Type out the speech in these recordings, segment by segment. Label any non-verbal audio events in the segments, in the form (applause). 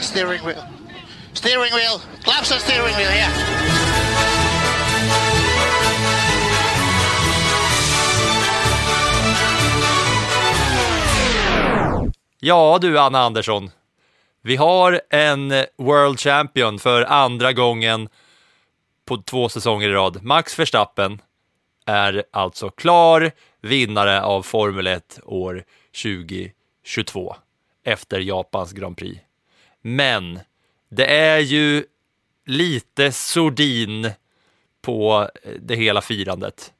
and steering wheel. Steering wheel. Claps and steering wheel, yeah. Ja du Anna Andersson, vi har en eh, World Champion för andra gången på två säsonger i rad. Max Verstappen är alltså klar vinnare av Formel 1 år 2022 efter Japans Grand Prix. Men det är ju lite sordin på eh, det hela firandet.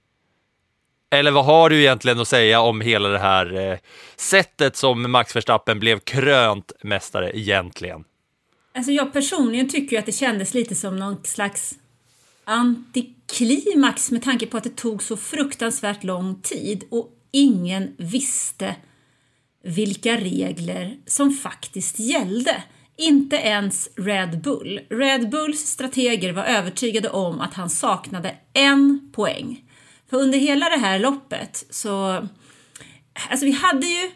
Eller vad har du egentligen att säga om hela det här eh, sättet som Max Verstappen blev krönt mästare egentligen? Alltså jag personligen tycker ju att det kändes lite som någon slags antiklimax med tanke på att det tog så fruktansvärt lång tid och ingen visste vilka regler som faktiskt gällde. Inte ens Red Bull. Red Bulls strateger var övertygade om att han saknade en poäng. För under hela det här loppet så... Alltså vi hade ju...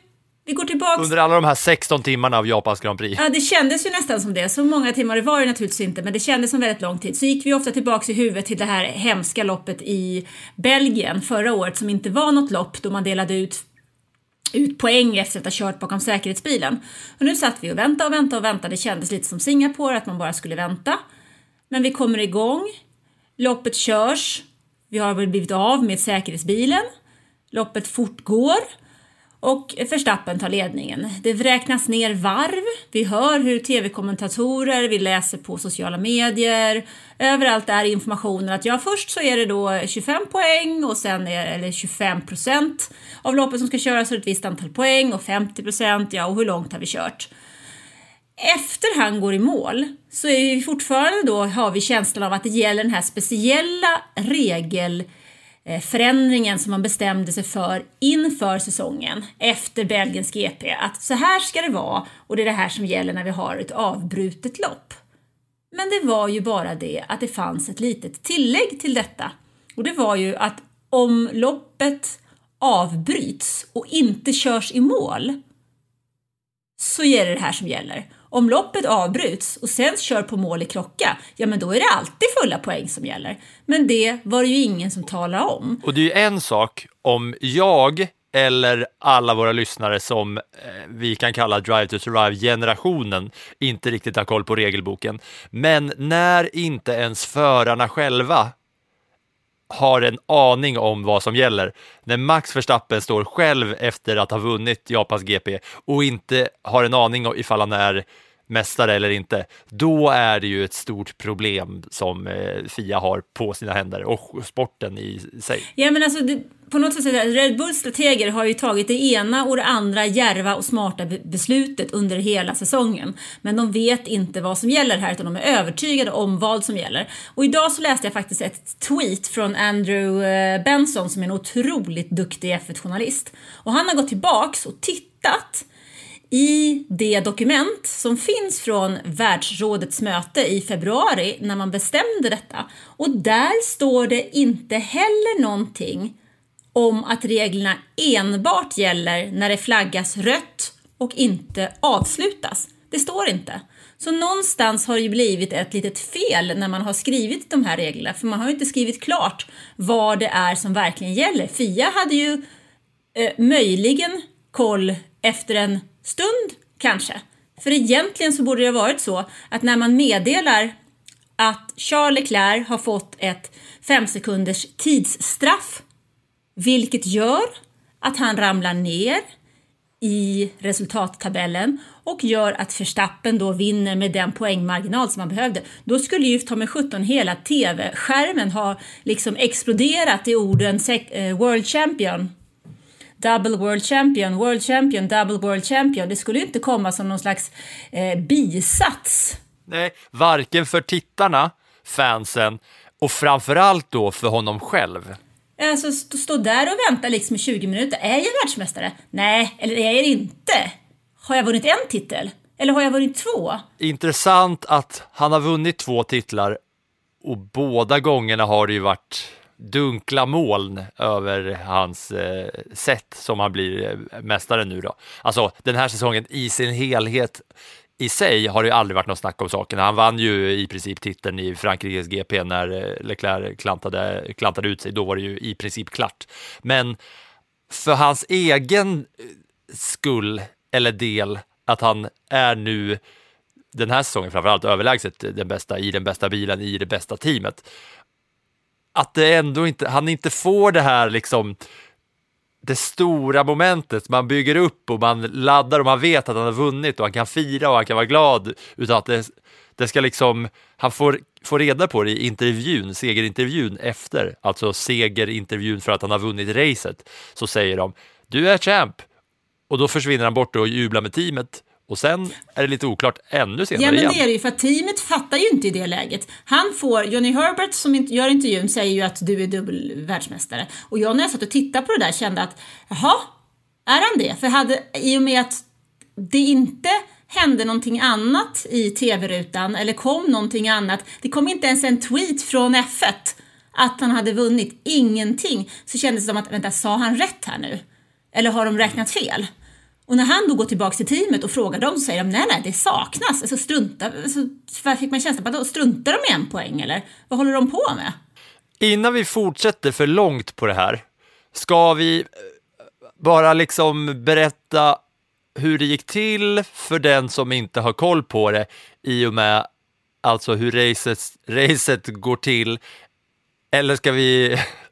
Vi går tillbaks... Under alla de här 16 timmarna av Japans Grand Prix. Ja, det kändes ju nästan som det. Så många timmar det var det naturligtvis inte, men det kändes som väldigt lång tid. Så gick vi ofta tillbaks i huvudet till det här hemska loppet i Belgien förra året som inte var något lopp då man delade ut ut poäng efter att ha kört bakom säkerhetsbilen. Och nu satt vi och väntade och väntade och väntade. Det kändes lite som Singapore, att man bara skulle vänta. Men vi kommer igång. Loppet körs. Vi har väl blivit av med säkerhetsbilen. Loppet fortgår. Och Verstappen tar ledningen. Det räknas ner varv. Vi hör hur tv-kommentatorer, vi läser på sociala medier. Överallt är informationen att ja, först så är det då 25 poäng och sen är eller 25 procent av loppet som ska köras och ett visst antal poäng och 50 procent, ja och hur långt har vi kört? Efter han går i mål så är vi fortfarande då, har vi känslan av att det gäller den här speciella regel Eh, förändringen som man bestämde sig för inför säsongen efter Belgiens GP. Att så här ska det vara och det är det här som gäller när vi har ett avbrutet lopp. Men det var ju bara det att det fanns ett litet tillägg till detta. Och det var ju att om loppet avbryts och inte körs i mål så är det det här som gäller. Om loppet avbryts och sen kör på mål i klocka, ja men då är det alltid fulla poäng som gäller. Men det var det ju ingen som talade om. Och det är ju en sak om jag eller alla våra lyssnare som eh, vi kan kalla Drive to Survive-generationen inte riktigt har koll på regelboken. Men när inte ens förarna själva har en aning om vad som gäller. När Max Verstappen står själv efter att ha vunnit Japans GP och inte har en aning om ifall han är mästare eller inte, då är det ju ett stort problem som eh, Fia har på sina händer och sporten i sig. Ja men alltså det, på något sätt, Red Bulls strateger har ju tagit det ena och det andra järva och smarta beslutet under hela säsongen. Men de vet inte vad som gäller här utan de är övertygade om vad som gäller. Och idag så läste jag faktiskt ett tweet från Andrew eh, Benson som är en otroligt duktig F1-journalist. Och han har gått tillbaks och tittat i det dokument som finns från världsrådets möte i februari när man bestämde detta. Och där står det inte heller någonting om att reglerna enbart gäller när det flaggas rött och inte avslutas. Det står inte. Så någonstans har det ju blivit ett litet fel när man har skrivit de här reglerna, för man har ju inte skrivit klart vad det är som verkligen gäller. Fia hade ju eh, möjligen koll efter en stund kanske. För egentligen så borde det ha varit så att när man meddelar att Charles Leclerc har fått ett fem sekunders tidsstraff, vilket gör att han ramlar ner i resultattabellen och gör att Verstappen då vinner med den poängmarginal som han behövde. Då skulle ju ta med 17 hela TV-skärmen ha liksom exploderat i orden eh, World Champion, Double World Champion, World Champion, Double World Champion. Det skulle inte komma som någon slags eh, bisats. Nej, varken för tittarna, fansen och framförallt då för honom själv. Alltså stå, stå där och vänta liksom i 20 minuter. Är jag världsmästare? Nej, eller är jag inte? Har jag vunnit en titel? Eller har jag vunnit två? Intressant att han har vunnit två titlar och båda gångerna har det ju varit dunkla moln över hans eh, sätt som han blir eh, mästare nu då. Alltså den här säsongen i sin helhet i sig har det ju aldrig varit något snack om saken. Han vann ju i princip titeln i Frankrikes GP när eh, Leclerc klantade, klantade ut sig. Då var det ju i princip klart. Men för hans egen eh, skull eller del att han är nu den här säsongen framförallt överlägset den bästa i den bästa bilen i det bästa teamet. Att det ändå inte, han inte får det här liksom det stora momentet. Man bygger upp och man laddar och man vet att han har vunnit och han kan fira och han kan vara glad utan att det, det ska liksom, han får, får reda på det i intervjun, segerintervjun efter, alltså segerintervjun för att han har vunnit racet, så säger de du är champ. Och då försvinner han bort och jublar med teamet och sen är det lite oklart ännu senare Ja, men igen. det är det ju, för att teamet fattar ju inte i det läget. Han får, Johnny Herbert som gör intervjun säger ju att du är dubbel världsmästare. Och jag när jag satt och tittade på det där kände att, jaha, är han det? För hade, i och med att det inte hände någonting annat i tv-rutan eller kom någonting annat, det kom inte ens en tweet från F1 att han hade vunnit, ingenting, så kändes det som att, vänta, sa han rätt här nu? Eller har de räknat fel? Och när han då går tillbaka till teamet och frågar dem så säger de nej, nej, det saknas. Alltså strunta, alltså, fick man känslan på att struntar de i en poäng eller? Vad håller de på med? Innan vi fortsätter för långt på det här, ska vi eh, bara liksom berätta hur det gick till för den som inte har koll på det i och med alltså hur racet, racet går till. Eller ska vi (laughs)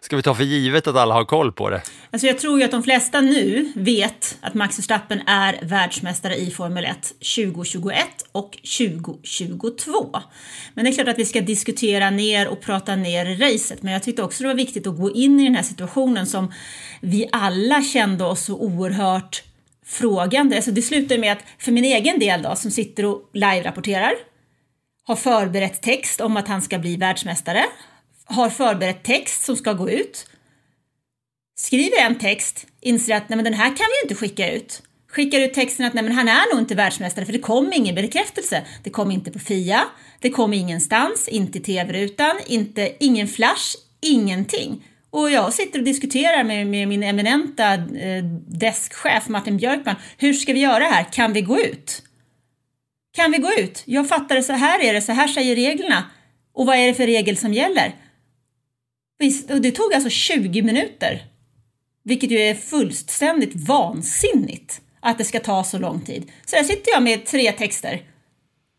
Ska vi ta för givet att alla har koll på det? Alltså jag tror ju att de flesta nu vet att Max Verstappen är världsmästare i Formel 1 2021 och 2022. Men det är klart att vi ska diskutera ner och prata ner racet, men jag tyckte också det var viktigt att gå in i den här situationen som vi alla kände oss så oerhört frågande. Alltså det slutar med att för min egen del då, som sitter och live-rapporterar, har förberett text om att han ska bli världsmästare, har förberett text som ska gå ut, skriver en text, inser att nej, men den här kan vi ju inte skicka ut. Skickar ut texten att nej, men han är nog inte världsmästare för det kom ingen bekräftelse. Det kom inte på Fia, det kom ingenstans, inte i tv-rutan, inte, ingen flash, ingenting. Och jag sitter och diskuterar med, med min eminenta eh, deskchef Martin Björkman. Hur ska vi göra här? Kan vi gå ut? Kan vi gå ut? Jag fattar det, så här är det, så här säger reglerna. Och vad är det för regel som gäller? Och det tog alltså 20 minuter. Vilket ju är fullständigt vansinnigt att det ska ta så lång tid. Så där sitter jag med tre texter.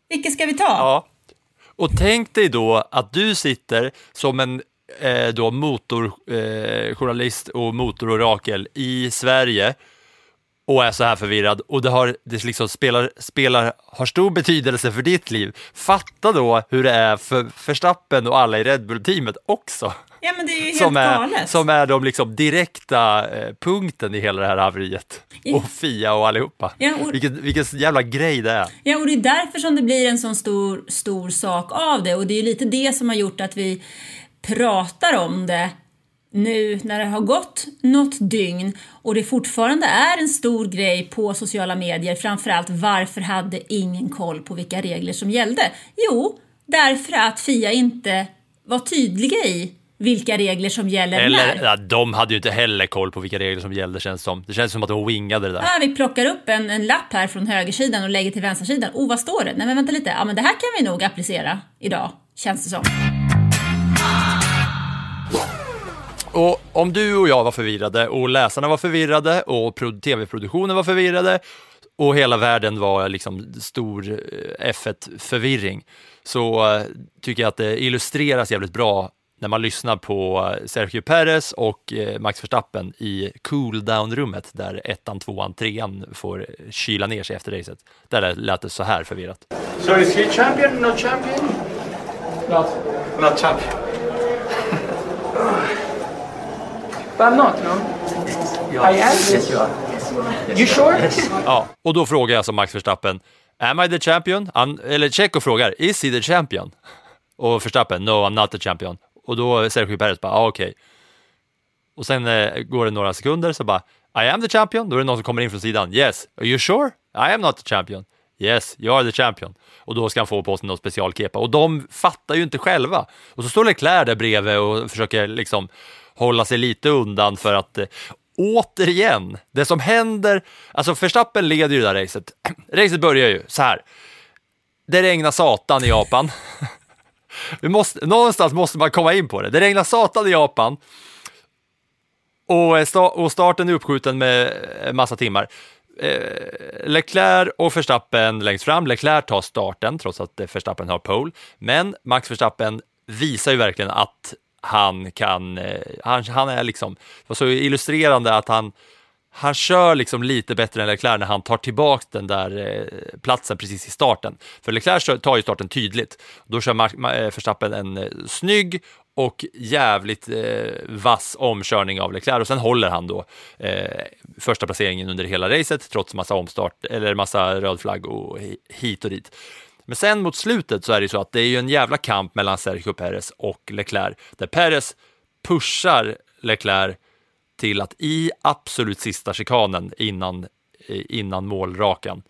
Vilket ska vi ta? Ja. Och tänk dig då att du sitter som en eh, då motorjournalist eh, och motororakel i Sverige och är så här förvirrad och det, har, det liksom spelar, spelar, har stor betydelse för ditt liv. Fatta då hur det är för Verstappen och alla i Red Bull-teamet också. Ja, men det är ju helt som är, galet. Som är de liksom direkta eh, punkten i hela det här haveriet. Ja. Och Fia och allihopa. Ja, och- Vilken, vilken jävla grej det är. Ja, och det är därför som det blir en sån stor, stor sak av det. Och det är ju lite det som har gjort att vi pratar om det nu när det har gått något dygn och det fortfarande är en stor grej på sociala medier. Framförallt varför hade ingen koll på vilka regler som gällde? Jo, därför att Fia inte var tydliga i vilka regler som gäller Eller, när. ja, de hade ju inte heller koll på vilka regler som gällde känns som. Det känns som att de wingade det där. Ah, vi plockar upp en, en lapp här från högersidan och lägger till vänstersidan. Oh, vad står det? Nej, men vänta lite. Ja, men det här kan vi nog applicera idag, känns det som. Och om du och jag var förvirrade och läsarna var förvirrade och pro- tv-produktionen var förvirrade och hela världen var liksom stor eh, F1-förvirring så eh, tycker jag att det illustreras jävligt bra när man lyssnar på eh, Sergio Perez och eh, Max Verstappen i cool-down-rummet där ettan, tvåan, trean får kyla ner sig efter racet. Där lät det så här förvirrat. So is he champion, not champion? Not. Not champion. (laughs) But I'm not, no? I am? Yes, you are. You sure? Ja, och då frågar jag som Max Verstappen, am I the champion? Han, eller Checo frågar, is he the champion? Och Verstappen, no I'm not the champion. Och då Sergio Perez bara, ah, okej. Okay. Och sen eh, går det några sekunder så bara, I am the champion. Då är det någon som kommer in från sidan, yes. Are you sure? I am not the champion. Yes, you are the champion. Och då ska han få på sig någon specialkepa. Och de fattar ju inte själva. Och så står Leclerc där bredvid och försöker liksom hålla sig lite undan för att eh, återigen, det som händer, alltså Verstappen leder ju det där racet. (clears throat) Racet börjar ju så här. Det regnar satan i Japan. (laughs) Vi måste, någonstans måste man komma in på det. Det regnar satan i Japan. Och, eh, och starten är uppskjuten med en massa timmar. Eh, Leclerc och Verstappen längst fram. Leclerc tar starten trots att Verstappen har pole. Men Max Verstappen visar ju verkligen att han kan, han, han är liksom, det var så illustrerande att han, han kör liksom lite bättre än Leclerc när han tar tillbaka den där eh, platsen precis i starten. För Leclerc tar ju starten tydligt. Då kör Mark, eh, Verstappen en eh, snygg och jävligt eh, vass omkörning av Leclerc och sen håller han då eh, första placeringen under hela racet trots massa omstart eller massa röd flagg och hit och dit. Men sen mot slutet så är det ju så att det är ju en jävla kamp mellan Sergio Perez och Leclerc där Perez pushar Leclerc till att i absolut sista chikanen innan, eh, innan målrakan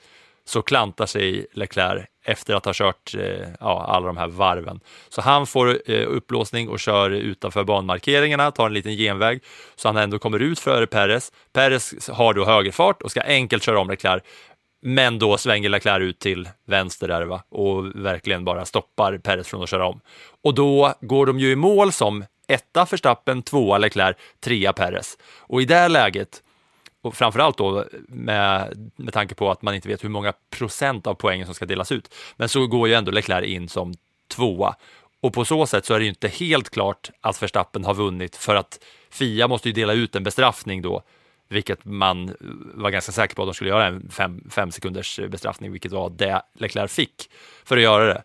så klantar sig Leclerc efter att ha kört eh, ja, alla de här varven. Så han får eh, upplåsning och kör utanför banmarkeringarna, tar en liten genväg så han ändå kommer ut före Perez. Perez har då högerfart och ska enkelt köra om Leclerc. Men då svänger Leclerc ut till vänster där va? och verkligen bara stoppar Perez från att köra om. Och då går de ju i mål som etta Verstappen, tvåa Leclerc, trea Perez. Och i det läget, och framförallt då med, med tanke på att man inte vet hur många procent av poängen som ska delas ut, men så går ju ändå Leclerc in som tvåa. Och på så sätt så är det ju inte helt klart att Verstappen har vunnit för att Fia måste ju dela ut en bestraffning då vilket man var ganska säker på att de skulle göra en fem, fem sekunders bestraffning, vilket var det Leclerc fick för att göra det.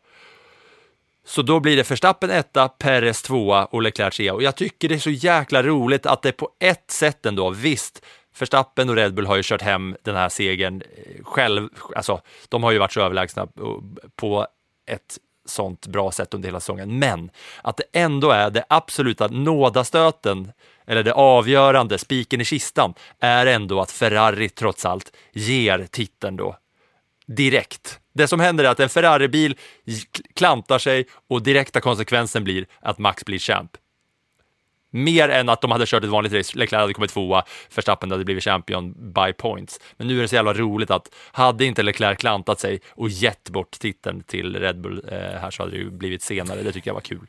Så då blir det Verstappen etta, Perez tvåa och Leclerc trea. Och jag tycker det är så jäkla roligt att det på ett sätt ändå, visst, Verstappen och Red Bull har ju kört hem den här segern eh, själv, alltså de har ju varit så överlägsna på ett sånt bra sätt under hela säsongen, men att det ändå är det absoluta nådastöten eller det avgörande, spiken i kistan, är ändå att Ferrari trots allt ger titeln då direkt. Det som händer är att en Ferrari-bil klantar sig och direkta konsekvensen blir att Max blir champ. Mer än att de hade kört ett vanligt race, Leclerc hade kommit tvåa, Verstappen hade blivit champion by points. Men nu är det så jävla roligt att hade inte Leclerc klantat sig och gett bort titeln till Red Bull eh, här så hade det ju blivit senare. Det tycker jag var kul.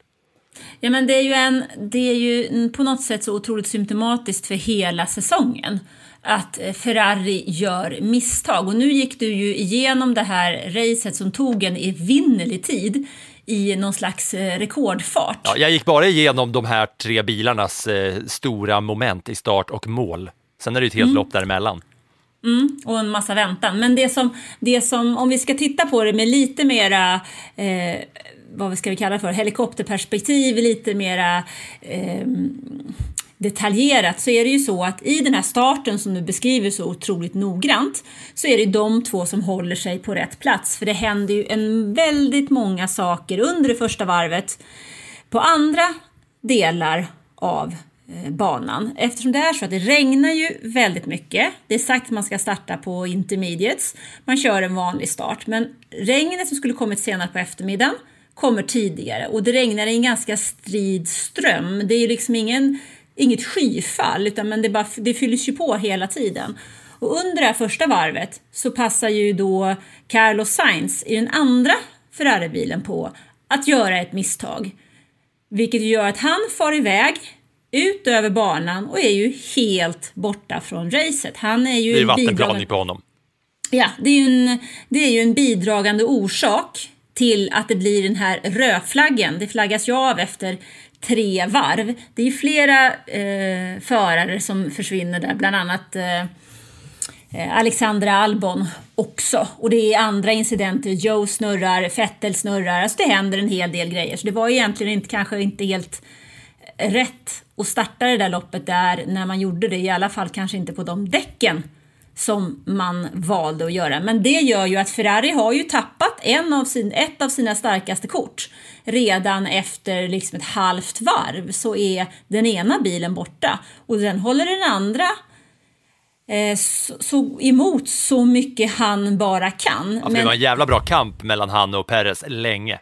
Ja, men det är ju, en, det är ju på något sätt så otroligt symptomatiskt för hela säsongen att eh, Ferrari gör misstag. Och nu gick du ju igenom det här racet som tog en evinnerlig tid i någon slags eh, rekordfart. Ja, jag gick bara igenom de här tre bilarnas eh, stora moment i start och mål. Sen är det ju ett helt mm. lopp däremellan. Mm, och en massa väntan. Men det som, det som, om vi ska titta på det med lite mera eh, vad ska vi kalla för, helikopterperspektiv, lite mera eh, detaljerat så är det ju så att i den här starten som du beskriver så otroligt noggrant så är det de två som håller sig på rätt plats för det händer ju en väldigt många saker under det första varvet på andra delar av eh, banan. Eftersom det är så att det regnar ju väldigt mycket. Det är sagt att man ska starta på intermediates. Man kör en vanlig start men regnet som skulle kommit senare på eftermiddagen kommer tidigare och det regnar i en ganska strid ström. Det är ju liksom ingen, inget skyfall utan men det, bara, det fylls ju på hela tiden. Och under det här första varvet så passar ju då Carlos Sainz i den andra Ferrari-bilen på att göra ett misstag. Vilket gör att han far iväg ut över banan och är ju helt borta från racet. Han är ju det är vattenplaning på honom. Ja, det är, ju en, det är ju en bidragande orsak till att det blir den här rödflaggen. Det flaggas ju av efter tre varv. Det är flera eh, förare som försvinner där, bland annat eh, eh, Alexandra Albon också. Och det är andra incidenter, Joe snurrar, Fettel snurrar, alltså det händer en hel del grejer. Så det var egentligen inte, kanske inte helt rätt att starta det där loppet där när man gjorde det, i alla fall kanske inte på de däcken som man valde att göra. Men det gör ju att Ferrari har ju tappat en av sin, ett av sina starkaste kort. Redan efter liksom ett halvt varv så är den ena bilen borta och den håller den andra eh, så, så, emot så mycket han bara kan. Ja, men... Det var en jävla bra kamp mellan han och Perez länge.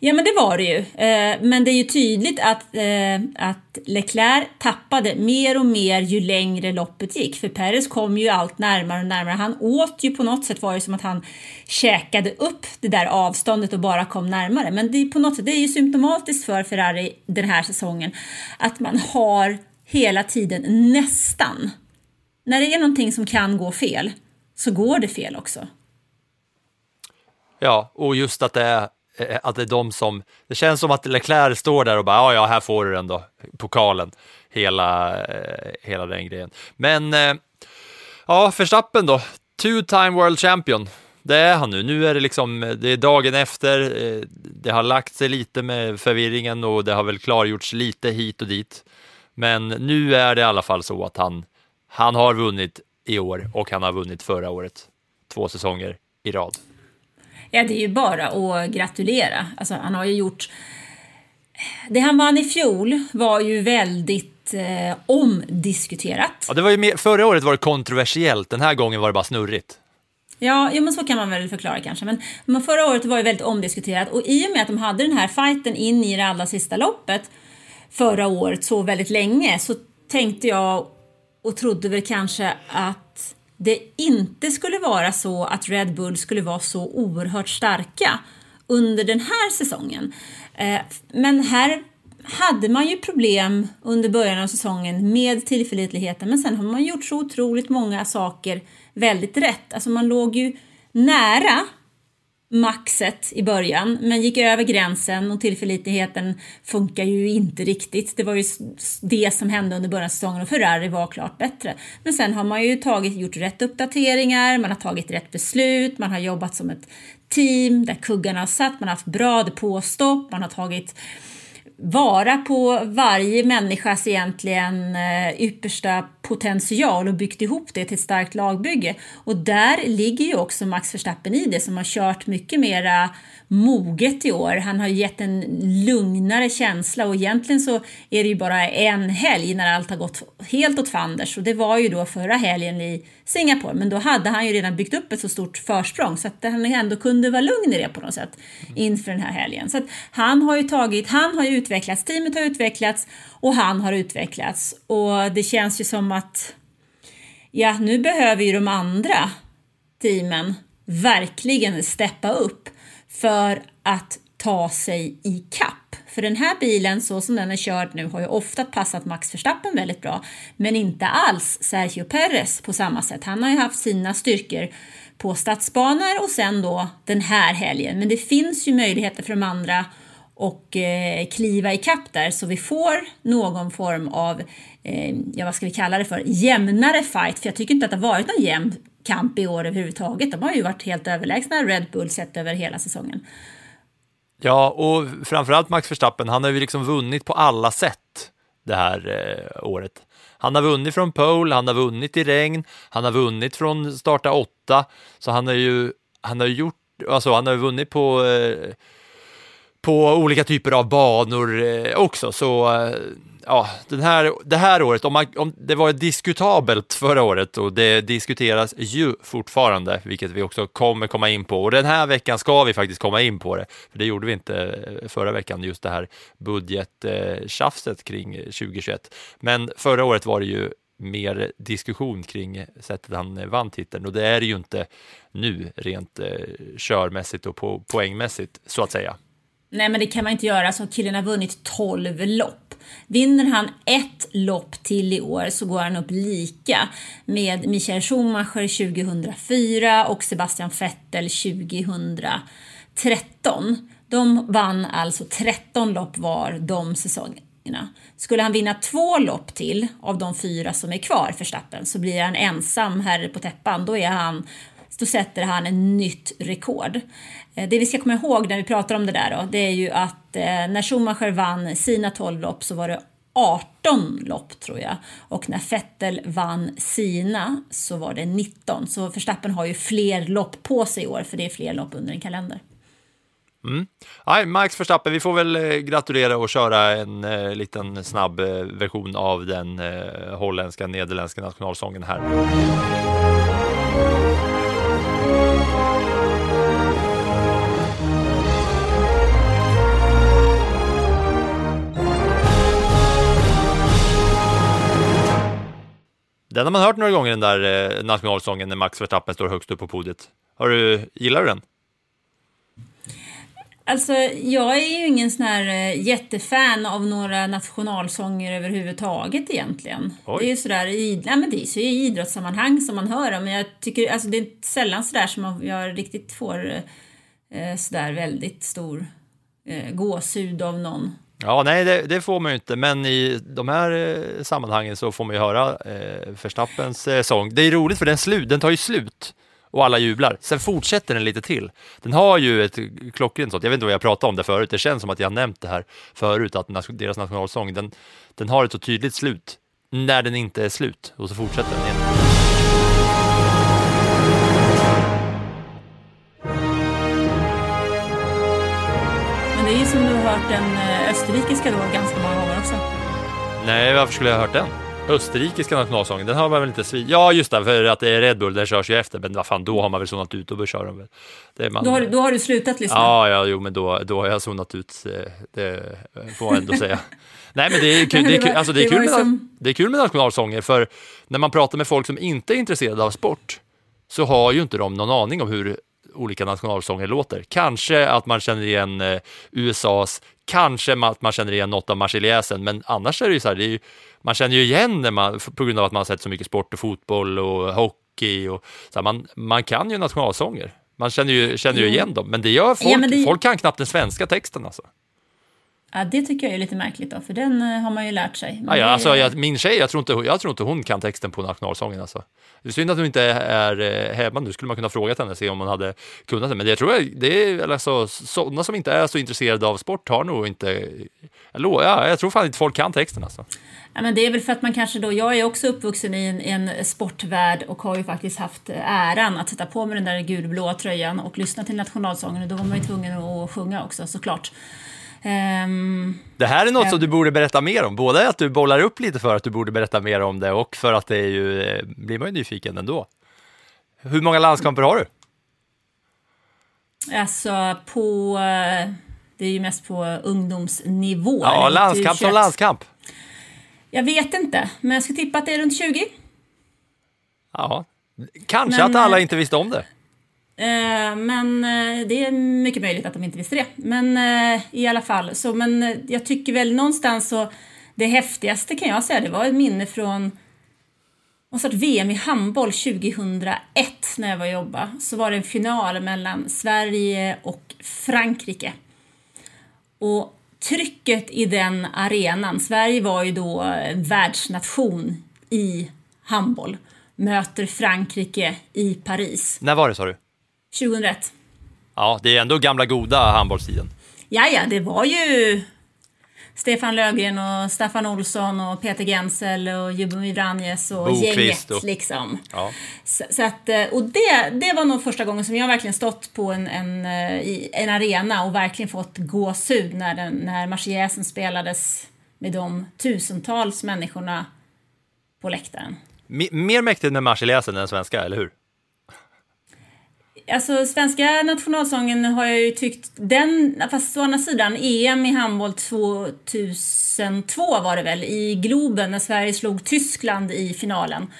Ja men det var det ju. Eh, men det är ju tydligt att, eh, att Leclerc tappade mer och mer ju längre loppet gick. För Perez kom ju allt närmare och närmare. Han åt ju på något sätt var det som att han käkade upp det där avståndet och bara kom närmare. Men det är på något sätt, det är ju symptomatiskt för Ferrari den här säsongen att man har hela tiden nästan. När det är någonting som kan gå fel så går det fel också. Ja, och just att det är Eh, att det är de som, det känns som att Leclerc står där och bara, ja, ja, här får du den då, pokalen, hela, eh, hela den grejen. Men, eh, ja, Verstappen då, two-time world champion, det är han nu. Nu är det liksom, det är dagen efter, det har lagt sig lite med förvirringen och det har väl klargjorts lite hit och dit. Men nu är det i alla fall så att han, han har vunnit i år och han har vunnit förra året, två säsonger i rad. Ja, det är ju bara att gratulera. Alltså, han har ju gjort... Det han vann i fjol var ju väldigt eh, omdiskuterat. Ja, det var ju mer, förra året var det kontroversiellt, den här gången var det bara snurrigt. Ja, jo, men så kan man väl förklara kanske. Men, men förra året var ju väldigt omdiskuterat och i och med att de hade den här fighten in i det allra sista loppet förra året så väldigt länge så tänkte jag och trodde väl kanske att det inte skulle vara så att Red Bull skulle vara så oerhört starka under den här säsongen. Eh, men här hade man ju problem under början av säsongen med tillförlitligheten men sen har man gjort så otroligt många saker väldigt rätt. Alltså man låg ju nära maxet i början men gick över gränsen och tillförlitligheten funkar ju inte riktigt. Det var ju det som hände under början av säsongen och Ferrari var klart bättre. Men sen har man ju tagit, gjort rätt uppdateringar, man har tagit rätt beslut, man har jobbat som ett team där kuggarna har satt, man har haft bra depåstopp, man har tagit vara på varje människas egentligen eh, yppersta potential och byggt ihop det till ett starkt lagbygge. Och där ligger ju också Max Verstappen i det som har kört mycket mera moget i år. Han har gett en lugnare känsla och egentligen så är det ju bara en helg när allt har gått helt åt fanders och det var ju då förra helgen i Singapore men då hade han ju redan byggt upp ett så stort försprång så att han ändå kunde vara lugn i det på något sätt inför den här helgen. Så att han har ju tagit, han har ju utvecklats, teamet har utvecklats och han har utvecklats och det känns ju som att ja, nu behöver ju de andra teamen verkligen steppa upp för att ta sig i kapp. För den här bilen, så som den är körd nu, har ju ofta passat Max Verstappen väldigt bra, men inte alls Sergio Perez på samma sätt. Han har ju haft sina styrkor på stadsbanor och sen då den här helgen. Men det finns ju möjligheter för de andra och eh, kliva i kapp där så vi får någon form av, eh, ja vad ska vi kalla det för, jämnare fight. För jag tycker inte att det har varit någon jämn kamp i år överhuvudtaget. De har ju varit helt överlägsna Red Bull sett över hela säsongen. Ja, och framförallt Max Verstappen, han har ju liksom vunnit på alla sätt det här eh, året. Han har vunnit från pole, han har vunnit i regn, han har vunnit från starta åtta, så han har ju, han har gjort, alltså han har vunnit på eh, på olika typer av banor eh, också. Så eh, ja, den här, det här året, om, man, om det var diskutabelt förra året och det diskuteras ju fortfarande, vilket vi också kommer komma in på. Och den här veckan ska vi faktiskt komma in på det, för det gjorde vi inte eh, förra veckan, just det här budgettjafset kring eh, 2021. Men förra året var det ju mer diskussion kring sättet han eh, vann titeln och det är det ju inte nu rent eh, körmässigt och po poängmässigt så att säga. Nej men det kan man inte göra, Så killen har vunnit 12 lopp. Vinner han ett lopp till i år så går han upp lika med Michael Schumacher 2004 och Sebastian Vettel 2013. De vann alltså 13 lopp var de säsongerna. Skulle han vinna två lopp till av de fyra som är kvar för Stappen så blir han ensam herre på täppan. Då är han då sätter han ett nytt rekord. Eh, det vi ska komma ihåg när vi pratar om det där då, det är ju att eh, när Schumacher vann sina 12 lopp så var det 18 lopp tror jag. Och när Vettel vann sina så var det 19. Så Verstappen har ju fler lopp på sig i år för det är fler lopp under en kalender. Mm. Nej, Max Verstappen, vi får väl eh, gratulera och köra en eh, liten snabb eh, version av den eh, holländska, nederländska nationalsången här. Den har man hört några gånger, den där eh, nationalsången när Max Verstappen står högst upp på podiet. Har du, gillar du den? Alltså, jag är ju ingen sån här eh, jättefan av några nationalsånger överhuvudtaget egentligen. Oj. Det är ju sådär i, nej, men det är så i idrottssammanhang som man hör dem. Men jag tycker, alltså det är sällan sådär som man, jag riktigt får eh, sådär väldigt stor eh, gåshud av någon. Ja, nej, det, det, får man ju inte, men i de här eh, sammanhangen så får man ju höra eh, Verstappens eh, sång. Det är roligt för den, slut, den tar ju slut och alla jublar. Sen fortsätter den lite till. Den har ju ett klockrent sånt, jag vet inte vad jag pratade om det förut, det känns som att jag har nämnt det här förut, att deras nationalsång, den, den har ett så tydligt slut när den inte är slut och så fortsätter den igen. Är ju som du har hört den eh, österrikiska då ganska många gånger också. Nej, varför skulle jag ha hört den? Österrikiska nationalsången, den har man väl inte svin... Ja, just det, för att det är Red Bull, den körs ju efter, men vad fan, då har man väl zonat ut och bör köra väl. Det man... då, har, då har du slutat lyssna? Ja, ja, jo, men då, då har jag zonat ut, eh, det får man ändå säga. (laughs) Nej, men det är kul, det är kul, alltså, det är kul, med, det är kul med nationalsånger, för när man pratar med folk som inte är intresserade av sport, så har ju inte de någon aning om hur olika nationalsånger låter. Kanske att man känner igen eh, USAs, kanske att man känner igen något av Marseljäsen, men annars är det ju så här, ju, man känner ju igen det man, på grund av att man har sett så mycket sport och fotboll och hockey och så här, man, man kan ju nationalsånger. Man känner ju, känner ju igen dem, men det gör folk. Ja, det... Folk kan knappt den svenska texten alltså. Ja, det tycker jag är lite märkligt då, för den eh, har man ju lärt sig. Ja, ja, alltså, jag, min tjej, jag tror, inte, jag tror inte hon kan texten på nationalsången. Alltså. Det är synd att hon inte är eh, hemma nu, skulle man kunna fråga henne, se om hon hade kunnat det. Men det tror jag, det är alltså, sådana som inte är så intresserade av sport har nog inte, ja, jag tror fan inte folk kan texten alltså. Ja, men det är väl för att man kanske då, jag är också uppvuxen i en, en sportvärld och har ju faktiskt haft äran att sätta på mig den där gulblåa tröjan och lyssna till nationalsången och då var man ju tvungen att sjunga också såklart. Um, det här är något um, som du borde berätta mer om, både att du bollar upp lite för att du borde berätta mer om det och för att det är ju, eh, blir man ju nyfiken ändå. Hur många landskamper har du? Alltså på, eh, det är ju mest på ungdomsnivå. Ja, landskamp som landskamp. Jag vet inte, men jag ska tippa att det är runt 20. Ja, kanske men, att alla eh, inte visste om det. Eh, men eh, det är mycket möjligt att de inte visste det. Men eh, i alla fall, så, men jag tycker väl någonstans så det häftigaste kan jag säga, det var ett minne från något VM i handboll 2001 när jag var och jobbade. Så var det en final mellan Sverige och Frankrike. Och trycket i den arenan, Sverige var ju då världsnation i handboll, möter Frankrike i Paris. När var det sa du? 2001. Ja, det är ändå gamla goda handbollstiden. Ja, ja, det var ju Stefan Löfgren och Staffan Olsson och Peter Gensel och Jubomir Vranjes och Bokvist gänget. Och... Liksom. Ja. Så, så, att, eh, och det, det var nog första gången som jag verkligen stått på en, en, eh, en arena och verkligen fått gåshud när, den, när Marseljäsen spelades med de tusentals människorna på läktaren. M mer mäktigt med Marseljäsen än svenska, eller hur? Alltså svenska nationalsången har jag ju tyckt, den, fast å andra sidan, EM i handboll 2002 var det väl, i Globen när Sverige slog Tyskland i finalen.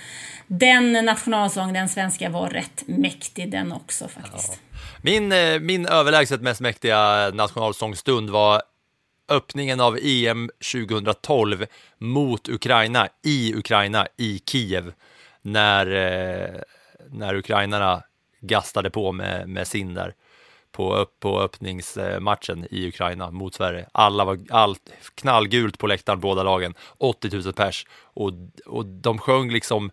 Den nationalsången, den svenska, var rätt mäktig den också faktiskt. Ja. Min, eh, min överlägset mest mäktiga nationalsångstund var öppningen av EM 2012 mot Ukraina i Ukraina, i Kiev, när, eh, när ukrainarna gastade på med, med sin där på, på öppningsmatchen i Ukraina mot Sverige. Alla var allt knallgult på läktaren, båda lagen, 80 000 pers och, och de sjöng liksom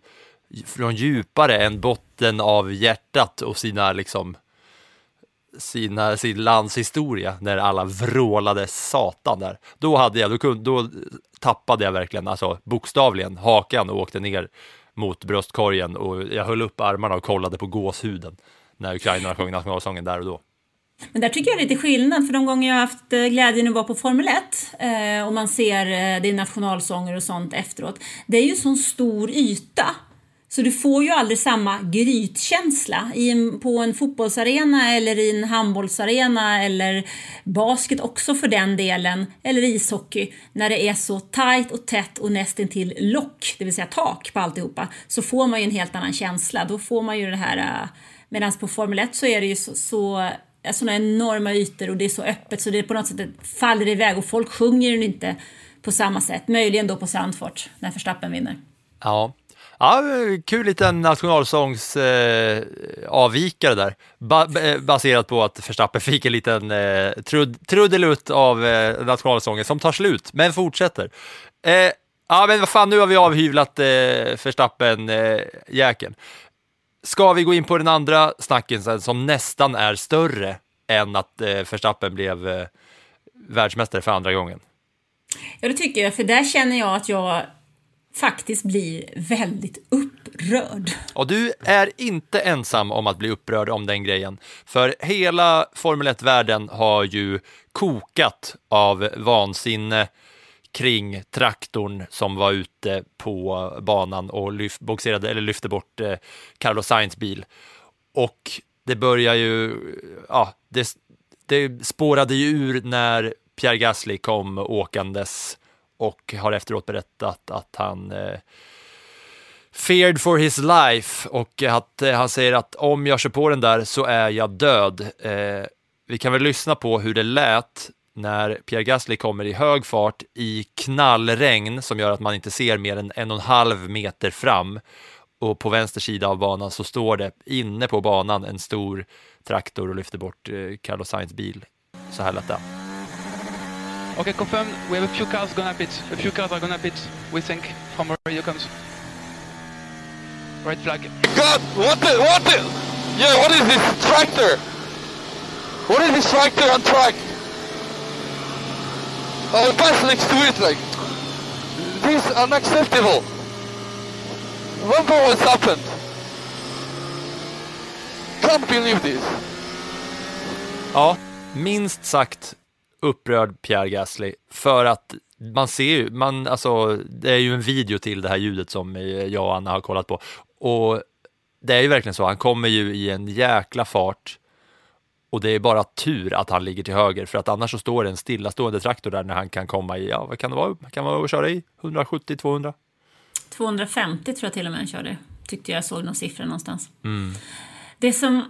från djupare än botten av hjärtat och sina liksom sina, sin landshistoria när alla vrålade satan där. Då hade jag, då, kunde, då tappade jag verkligen, alltså bokstavligen, hakan och åkte ner mot bröstkorgen och jag höll upp armarna och kollade på gåshuden när Ukraina sjöng nationalsången där och då. Men där tycker jag det är lite skillnad, för de gånger jag har haft eh, glädjen att vara på Formel 1 eh, och man ser eh, det är nationalsånger och sånt efteråt. Det är ju sån stor yta. Så du får ju aldrig samma grytkänsla i en, på en fotbollsarena eller i en handbollsarena eller basket också för den delen, eller ishockey, när det är så tajt och tätt och nästintill lock, det vill säga tak på alltihopa, så får man ju en helt annan känsla. Då får man ju det här, äh, medan på Formel 1 så är det ju så, så sådana enorma ytor och det är så öppet så det på något sätt faller iväg och folk sjunger den inte på samma sätt. Möjligen då på Sandfort när Verstappen vinner. Ja, ja kul liten nationalsångsavvikare eh, där. Ba eh, baserat på att Verstappen fick en liten eh, trud trudelutt av eh, nationalsången som tar slut, men fortsätter. Eh, ja, men vad fan, nu har vi avhyvlat eh, Verstappen-jäkeln. Eh, Ska vi gå in på den andra snacken sen, som nästan är större än att eh, Verstappen blev eh, världsmästare för andra gången? Ja, det tycker jag, för där känner jag att jag faktiskt blir väldigt upprörd. Och du är inte ensam om att bli upprörd om den grejen, för hela Formel 1-världen har ju kokat av vansinne kring traktorn som var ute på banan och lyf, boxerade, eller lyfte bort eh, Carlos Sainz bil. Och det börjar ju, ja, det, det spårade ju ur när Pierre Gasly kom åkandes och har efteråt berättat att han eh, feared for his life och att eh, han säger att om jag kör på den där så är jag död. Eh, vi kan väl lyssna på hur det lät när Pierre Gasly kommer i hög fart i knallregn som gör att man inte ser mer än en och en halv meter fram och på vänster sida av banan så står det inne på banan en stor traktor och lyfter bort eh, Carlos Sainz bil. Så här lät det. Okay, confirmed. We have a few cars gonna pit. A few cars are gonna pit. We think from where you comes. Red flag. God, what the, what the? Yeah, what is this tractor? What is this tractor on track? I will pass next to it like, this is unacceptable. Remember what's happened. Can't believe this. Ja, minst sagt upprörd Pierre Gasly för att man ser ju, man, alltså, det är ju en video till det här ljudet som jag och Anna har kollat på och det är ju verkligen så, han kommer ju i en jäkla fart och det är bara tur att han ligger till höger för att annars så står det en stillastående traktor där när han kan komma i, ja vad kan det vara, kan man köra i 170-200? 250 tror jag till och med han körde, tyckte jag såg någon siffra någonstans. Mm. Det som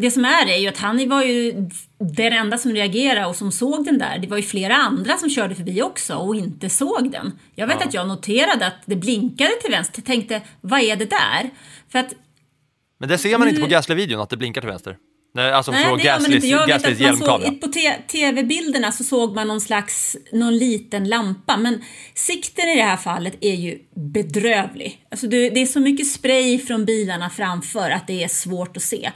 det som är är ju att han var ju den enda som reagerade och som såg den där. Det var ju flera andra som körde förbi också och inte såg den. Jag vet Ja. att jag noterade att det blinkade till vänster. Tänkte, vad är det där? För att Men det ser man inte Nu- på Gasly-videon att det blinkar till vänster. Nej, alltså Nej, från Gaslys, inte. Hjälmkamera. på tv-bilderna så såg man någon slags, någon liten lampa, men sikten i det här fallet är ju bedrövlig. Alltså det, det är så mycket spray från bilarna framför att det är svårt att se.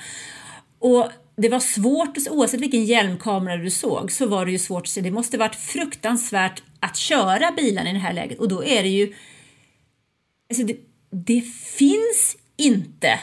Och det var svårt, att se- oavsett vilken hjälmkamera du såg, så var det ju svårt att se. Det måste varit fruktansvärt att köra bilarna i det här läget och då är det ju... Alltså det, det finns inte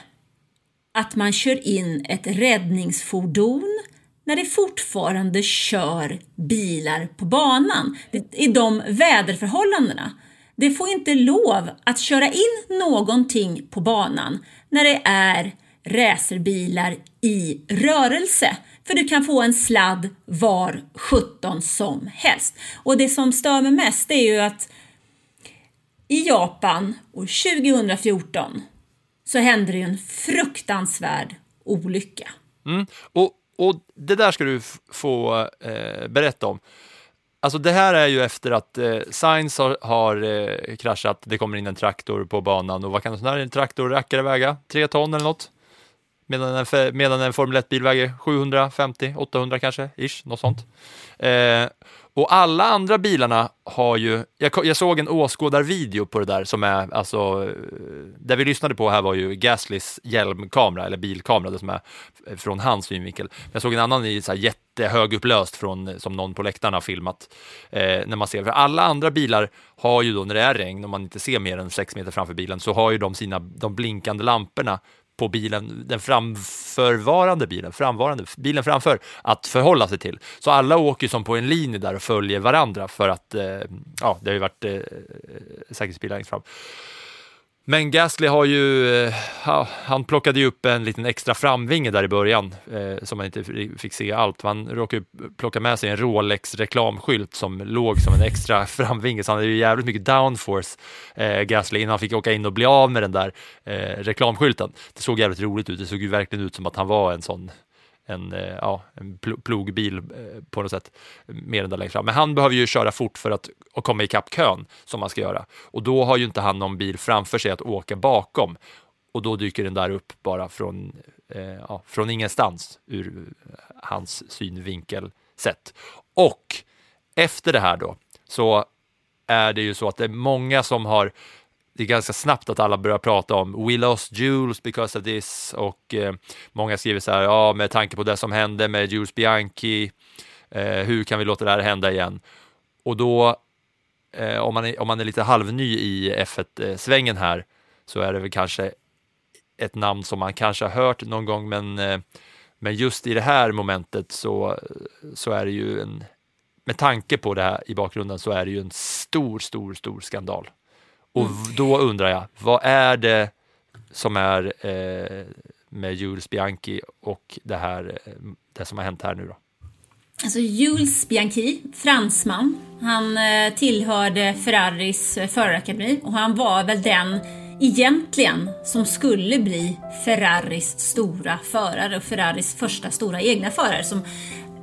att man kör in ett räddningsfordon när det fortfarande kör bilar på banan i de väderförhållandena. Det får inte lov att köra in någonting på banan när det är racerbilar i rörelse. För du kan få en sladd var 17 som helst. Och det som stör mig mest är ju att i Japan år 2014 så hände det ju en fruktansvärd olycka. Mm. Och, och det där ska du få eh, berätta om. alltså det här är ju efter att eh, Sainz har, har eh, kraschat, det kommer in en traktor på banan och vad kan en sån här traktorrackare väga? Tre ton eller något? Medan en, medan en Formel 1-bil väger 750, 800 kanske, ish, något sånt. Eh, och alla andra bilarna har ju, jag, jag såg en åskådarvideo på det där som är, alltså, det vi lyssnade på här var ju Gaslys hjälmkamera, eller bilkamera, det som är från hans synvinkel. Jag såg en annan i så här jättehögupplöst från, som någon på läktaren har filmat. Eh, när man ser, för alla andra bilar har ju då, när det är regn, och man inte ser mer än sex meter framför bilen, så har ju de sina, de blinkande lamporna på bilen, den framförvarande bilen, framvarande, bilen framför, att förhålla sig till. Så alla åker som på en linje där och följer varandra för att, eh, ja, det har ju varit eh, eh säkerhetsbilar längst fram. Men Gasly har ju, eh, han plockade ju upp en liten extra framvinge där i början, eh, som man inte fick se allt. Han råkade ju plocka med sig en Rolex reklamskylt som låg som en extra (laughs) framvinge, så han hade ju jävligt mycket downforce, eh, Gasly, innan han fick åka in och bli av med den där eh, reklamskylten. Det såg jävligt roligt ut, det såg ju verkligen ut som att han var en sån en, eh, ja, en plogbil eh, på något sätt, mer än där längst fram. Men han behöver ju köra fort för att och komma ikapp kön, som man ska göra. Och då har ju inte han någon bil framför sig att åka bakom. Och då dyker den där upp bara från, eh, ja, från ingenstans ur eh, hans synvinkel sett. Och efter det här då, så är det ju så att det är många som har det är ganska snabbt att alla börjar prata om we lost Jules because of this och eh, många skriver så här, ja med tanke på det som hände med Jules Bianchi, eh, hur kan vi låta det här hända igen? Och då, eh, om, man är, om man är lite halvny i F1-svängen eh, här, så är det väl kanske ett namn som man kanske har hört någon gång, men, eh, men just i det här momentet så, så är det ju en, med tanke på det här i bakgrunden så är det ju en stor, stor, stor skandal. Och då undrar jag, vad är det som är eh, med Jules Bianchi och det, här, eh, det som har hänt här nu då? Alltså Jules Bianchi, fransman, han eh, tillhörde Ferraris eh, förarakademi och han var väl den egentligen som skulle bli Ferraris stora förare och Ferraris första stora egna förare som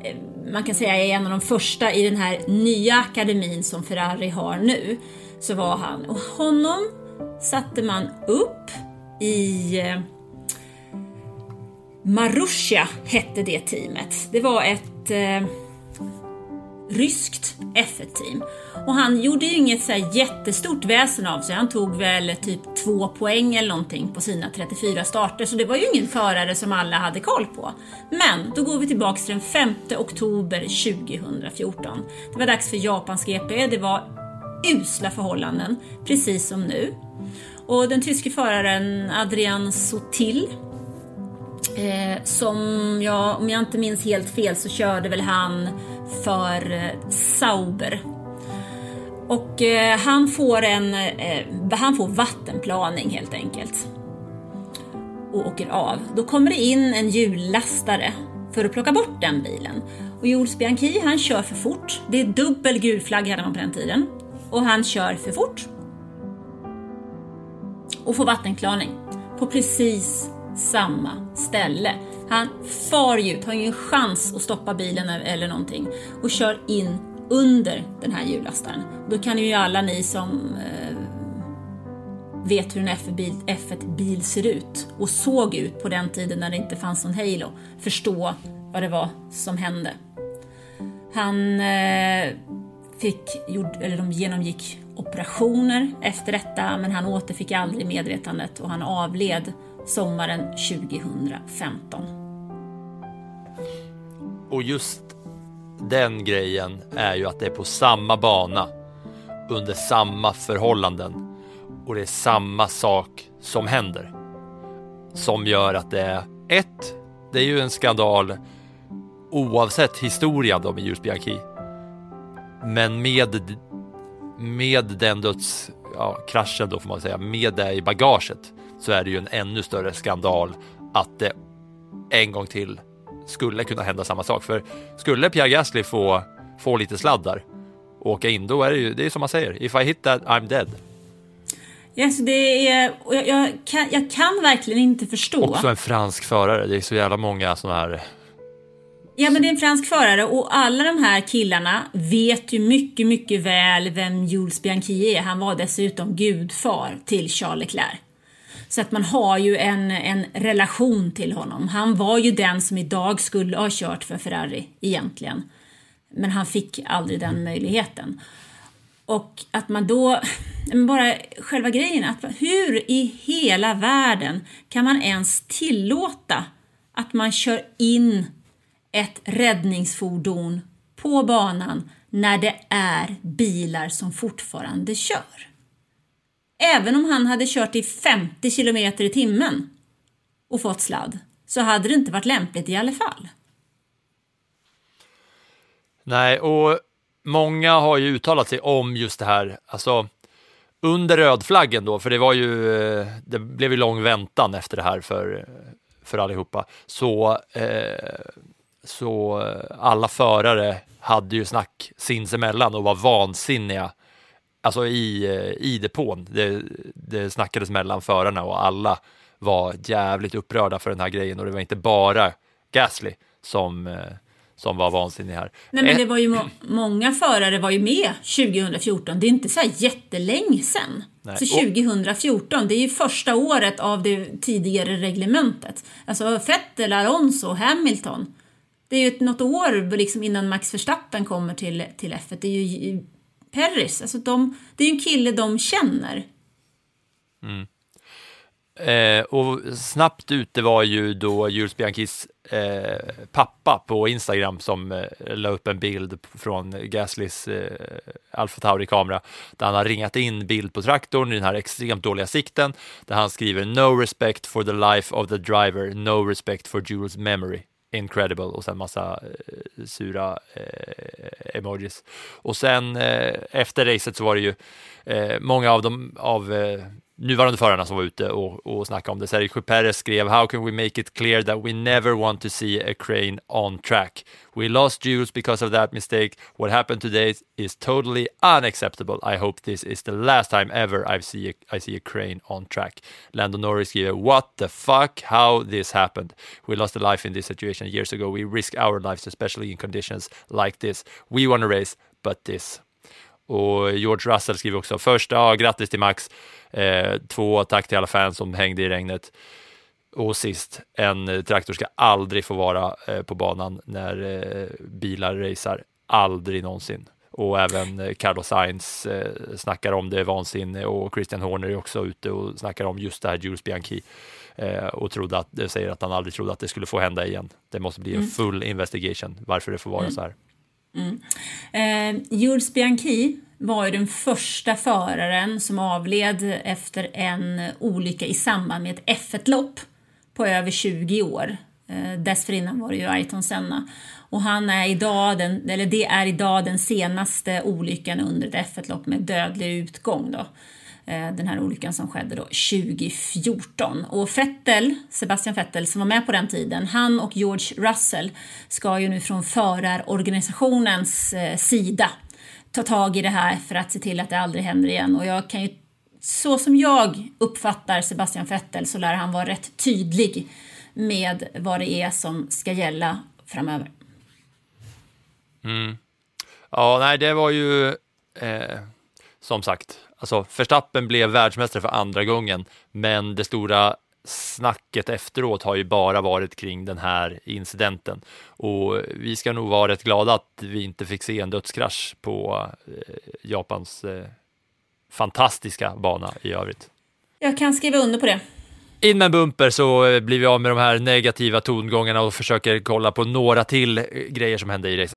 eh, man kan säga är en av de första i den här nya akademin som Ferrari har nu. Så var han och honom satte man upp i eh, Marussia hette det teamet. Det var ett eh, ryskt F1-team. Och han gjorde ju inget så här jättestort väsen av sig. Han tog väl typ två poäng eller någonting på sina 34 starter. Så det var ju ingen förare som alla hade koll på. Men då går vi tillbaks till den 5 oktober 2014. Det var dags för Japans GP. Det var usla förhållanden, precis som nu. Och den tyske föraren Adrian Sotil Eh, som jag, om jag inte minns helt fel så körde väl han för eh, Sauber. Och eh, han får en, eh, han får vattenplaning helt enkelt. Och åker av. Då kommer det in en hjullastare för att plocka bort den bilen. Och Jules Bianchi han kör för fort. Det är dubbel gul flagg hade man på den tiden. Och han kör för fort. Och får vattenklarning på precis samma ställe. Han far ju ut, har ingen chans att stoppa bilen eller någonting och kör in under den här hjullastaren. Då kan ju alla ni som eh, vet hur en F1-bil, F1-bil ser ut och såg ut på den tiden när det inte fanns någon halo, förstå vad det var som hände. Han eh, fick, eller de genomgick operationer efter detta men han återfick aldrig medvetandet och han avled sommaren 2015. Och just den grejen är ju att det är på samma bana under samma förhållanden och det är samma sak som händer. Som gör att det är ett, det är ju en skandal oavsett historia då med Jules Bianchi. Men med, med den döds, ja, då får man säga, med det i bagaget så är det ju en ännu större skandal att det en gång till skulle kunna hända samma sak. För skulle Pierre Gasly få, få lite sladdar och åka in, då är det ju det är som man säger, if I hit that I'm dead. Yes, det är, jag, jag, kan, jag kan verkligen inte förstå. Också en fransk förare, det är så jävla många sådana här Ja, men det är en fransk förare och alla de här killarna vet ju mycket, mycket väl vem Jules Bianchi är. Han var dessutom gudfar till Charles Leclerc. Så att man har ju en, en relation till honom. Han var ju den som idag skulle ha kört för Ferrari egentligen. Men han fick aldrig den möjligheten. Och att man då, bara själva grejen, att hur i hela världen kan man ens tillåta att man kör in ett räddningsfordon på banan när det är bilar som fortfarande kör? Även om han hade kört i 50 kilometer i timmen och fått sladd så hade det inte varit lämpligt i alla fall. Nej, och många har ju uttalat sig om just det här, alltså under rödflaggen då, för det var ju, eh, det blev ju lång väntan efter det här för, eh, för allihopa, så, eh, så alla förare hade ju snack sinsemellan och var vansinniga alltså i, i depån. Det, det snackades mellan förarna och alla var jävligt upprörda för den här grejen och det var inte bara Gasly som, eh, som var vansinnig här. Nej, men det var ju må många förare var ju med 2014. Det är inte så här jättelänge sedan. Nej. Så 2014, det är ju första året av det tidigare reglementet. Alltså Vettel, Alonso, Hamilton. Det är ju något år liksom innan Max Verstappen kommer till, till F1. Det är ju Perris, alltså de, det är ju en kille de känner. Mm. Eh, och snabbt ute var ju då Jules Bianchis eh, pappa på Instagram som eh, la upp en bild från Gaslys eh, Alfa Tauri-kamera där han har ringat in bild på traktorn i den här extremt dåliga sikten där han skriver “No respect for the life of the driver, no respect for Jules memory” incredible och sen massa eh, sura eh, emojis. Och sen eh, efter racet så var det ju eh, många av de av eh, nuvarande förarna som var ute och, och snackade om det. Sergio Perez skrev “How can we make it clear that we never want to see a crane on track? We lost Jules because of that mistake. What happened today is totally unacceptable. I hope this is the last time ever I see a, I see a crane on track.” Lando Norris skriver “What the fuck? How this happened? We lost a life in this situation years ago. We risk our lives especially in conditions like this. We want to race, but this.” Och George Russell skriver också först, ja, grattis till Max. Eh, två, tack till alla fans som hängde i regnet. Och sist, en traktor ska aldrig få vara eh, på banan när eh, bilar racear. Aldrig någonsin. Och även eh, Carlos Sainz eh, snackar om det vansinne och Christian Horner är också ute och snackar om just det här Jules Bianchi eh, och trodde att, säger att han aldrig trodde att det skulle få hända igen. Det måste bli en mm. full investigation varför det får vara mm. så här. Mm. Eh, Jules Bianchi var ju den första föraren som avled efter en olycka i samband med ett F1-lopp på över 20 år. Eh, dessförinnan var det ju Ayrton Senna. Och han är idag den, eller det är idag den senaste olyckan under ett F1-lopp med dödlig utgång. Då. Eh, den här olyckan som skedde då 2014. Och Vettel, Sebastian Vettel som var med på den tiden, han och George Russell ska ju nu från förarorganisationens eh, sida ta tag i det här för att se till att det aldrig händer igen. Och jag kan ju, så som jag uppfattar Sebastian Vettel så lär han vara rätt tydlig med vad det är som ska gälla framöver. Mm. Ja, nej, det var ju eh, som sagt, alltså Verstappen blev världsmästare för andra gången, men det stora snacket efteråt har ju bara varit kring den här incidenten och vi ska nog vara rätt glada att vi inte fick se en dödskrasch på eh, Japans eh, fantastiska bana i övrigt. Jag kan skriva under på det. In med en bumper så eh, blir vi av med de här negativa tongångarna och försöker kolla på några till grejer som hände i racet.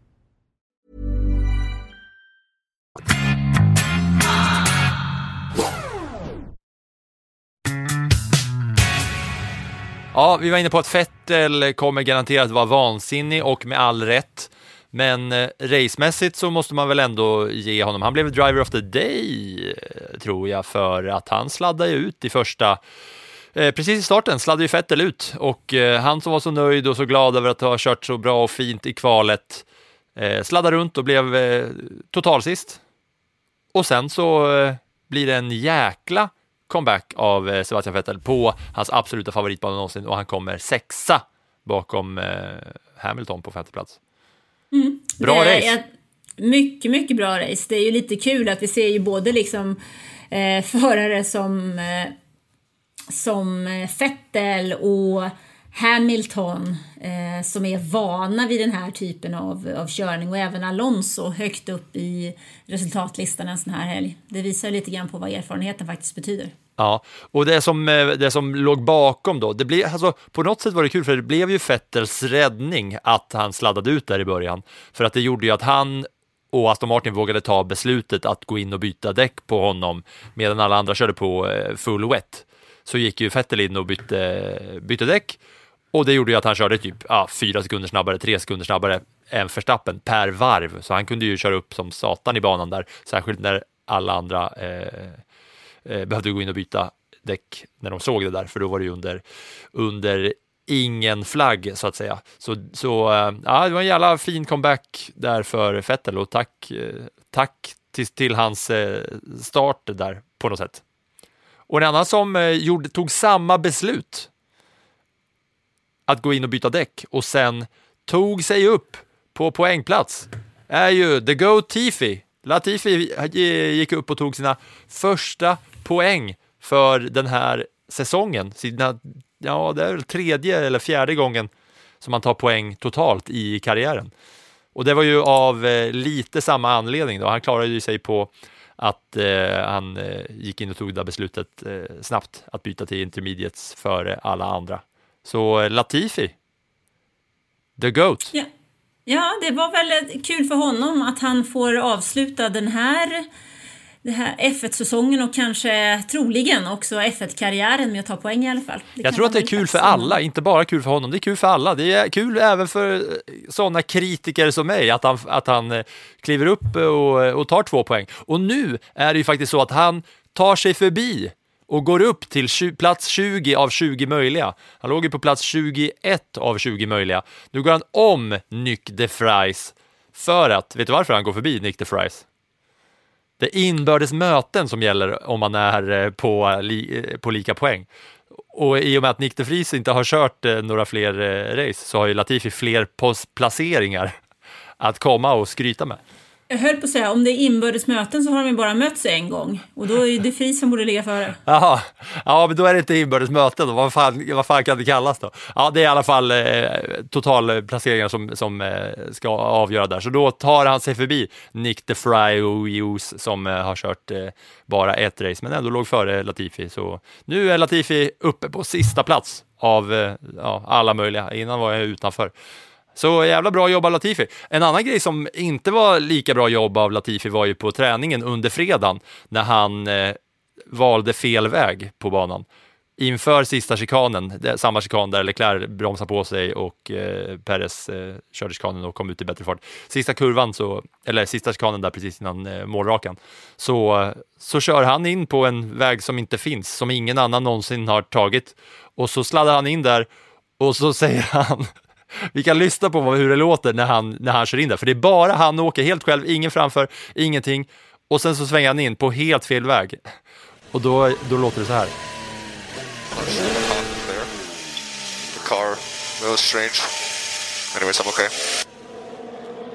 Ja, vi var inne på att Vettel kommer garanterat vara vansinnig och med all rätt. Men eh, racemässigt så måste man väl ändå ge honom, han blev driver of the day eh, tror jag för att han sladdade ut i första Eh, precis i starten sladdade ju Vettel ut och eh, han som var så nöjd och så glad över att ha kört så bra och fint i kvalet eh, sladdade runt och blev eh, totalsist. Och sen så eh, blir det en jäkla comeback av eh, Sebastian Vettel på hans absoluta favoritbana någonsin och han kommer sexa bakom eh, Hamilton på femte plats. Mm. Bra race. ett Mycket, mycket bra race. Det är ju lite kul att vi ser ju både liksom eh, förare som, eh, som eh, Vettel och Hamilton eh, som är vana vid den här typen av, av körning och även Alonso högt upp i resultatlistan en sån här helg. Det visar lite grann på vad erfarenheten faktiskt betyder. Ja, och det som, eh, det som låg bakom då, det blev, alltså, på något sätt var det kul för det blev ju Vettels räddning att han sladdade ut där i början. För att det gjorde ju att han och Aston Martin vågade ta beslutet att gå in och byta däck på honom medan alla andra körde på eh, full wet. Så gick ju Vettel in och bytte, bytte däck och det gjorde ju att han körde typ ja, fyra sekunder snabbare, tre sekunder snabbare än Verstappen per varv. Så han kunde ju köra upp som satan i banan där, särskilt när alla andra eh, eh, behövde gå in och byta däck när de såg det där, för då var det ju under, under ingen flagg så att säga. Så, så eh, ja, det var en jävla fin comeback där för Vettel och tack, eh, tack till, till hans eh, start där på något sätt. Och en annan som eh, gjorde, tog samma beslut att gå in och byta däck och sen tog sig upp på poängplats är ju the Go Tifi. Latifi gick upp och tog sina första poäng för den här säsongen. Sina, ja, det är väl tredje eller fjärde gången som han tar poäng totalt i karriären. Och det var ju av eh, lite samma anledning. Då. Han klarade ju sig på att eh, han eh, gick in och tog det där beslutet eh, snabbt att byta till intermediates före alla andra. Så eh, Latifi, the GOAT. Yeah ja, det var väl kul för honom att han får avsluta den här, den här F1-säsongen och kanske troligen också F1-karriären med att ta poäng i alla fall. Det Jag tror att det är kul för alla, inte bara kul för honom. Det är kul för alla. Det är kul även för sådana kritiker som mig, att han, att han eh, kliver upp och, och tar två poäng. Och nu är det ju faktiskt så att han tar sig förbi och går upp till plats 20 av 20 möjliga. Han låg ju på plats 21 av 20 möjliga. Nu går han om Nick de Vries för att, vet du varför han går förbi Nick de Vries? Det är inbördes möten som gäller om man är eh, på, li, eh, på lika poäng. Och i och med att Nick de Vries inte har kört eh, några fler race så har ju Latifi fler placeringar att komma och skryta med. Jag höll på att säga, om det är inbördes möten så har de ju bara mötts en gång. Och då är ju det Fri som borde ligga före. Jaha, ja men då är det inte inbördes möten då. Vad fan, vad fan kan det kallas då? Ja, det är i alla fall eh, totalplaceringar eh, som, som eh, ska avgöra där. Så då tar han sig förbi Nick de Hughes som eh, har kört eh, bara ett race, men ändå låg före Latifi. Så nu är Latifi uppe på sista plats av eh, ja, alla möjliga. Innan var jag utanför. Så jävla bra jobb av Latifi. En annan grej som inte var lika bra jobb av Latifi var ju på träningen under fredagen när han eh, valde fel väg på banan. Inför sista chikanen, det samma chikan där Leclerc bromsade på sig och eh, Perez eh, körde chikanen och kom ut i bättre fart. Sista kurvan, så, eller sista chikanen där precis innan eh, målrakan, så, så kör han in på en väg som inte finns, som ingen annan någonsin har tagit. Och så sladdar han in där och så (laughs) säger han (laughs) vi kan lyssna på hur det låter när han, när han kör in där, för det är bara han åker helt själv, ingen framför, ingenting. Och sen så svänger han in på helt fel väg. Och då, då låter det så här.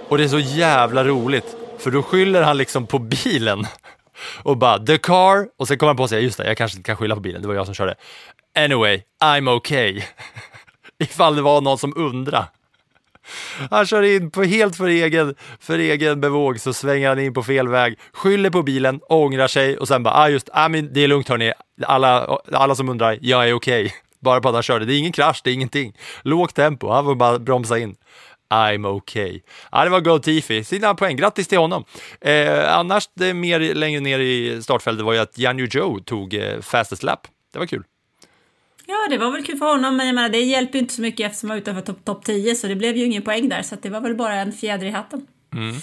Och det är så jävla roligt, för då skyller han liksom på bilen (laughs) och bara the car och sen kommer han på sig, just det, jag kanske inte kan skylla på bilen, det var jag som körde. Anyway, I'm okay. (laughs) Ifall det var någon som undrar. Han kör in på helt för egen, för egen bevåg så svänger han in på fel väg, skyller på bilen, ångrar sig och sen bara, ah just, ah, men det är lugnt hörni, alla, alla som undrar, jag är okej. Okay. (laughs) Bara på att han körde, det är ingen krasch, det är ingenting. Lågt tempo, han får bara bromsa in. I'm okay. Ja, det var Go Tifi. Sina poäng, grattis till honom. Eh, annars, det mer längre ner i startfältet var ju att Janu Joe tog eh, fastest lap. Det var kul. Ja, det var väl kul för honom, men jag menar, det hjälper ju inte så mycket eftersom han var utanför topp top 10, så det blev ju ingen poäng där, så det var väl bara en fjäder i hatten. Mm.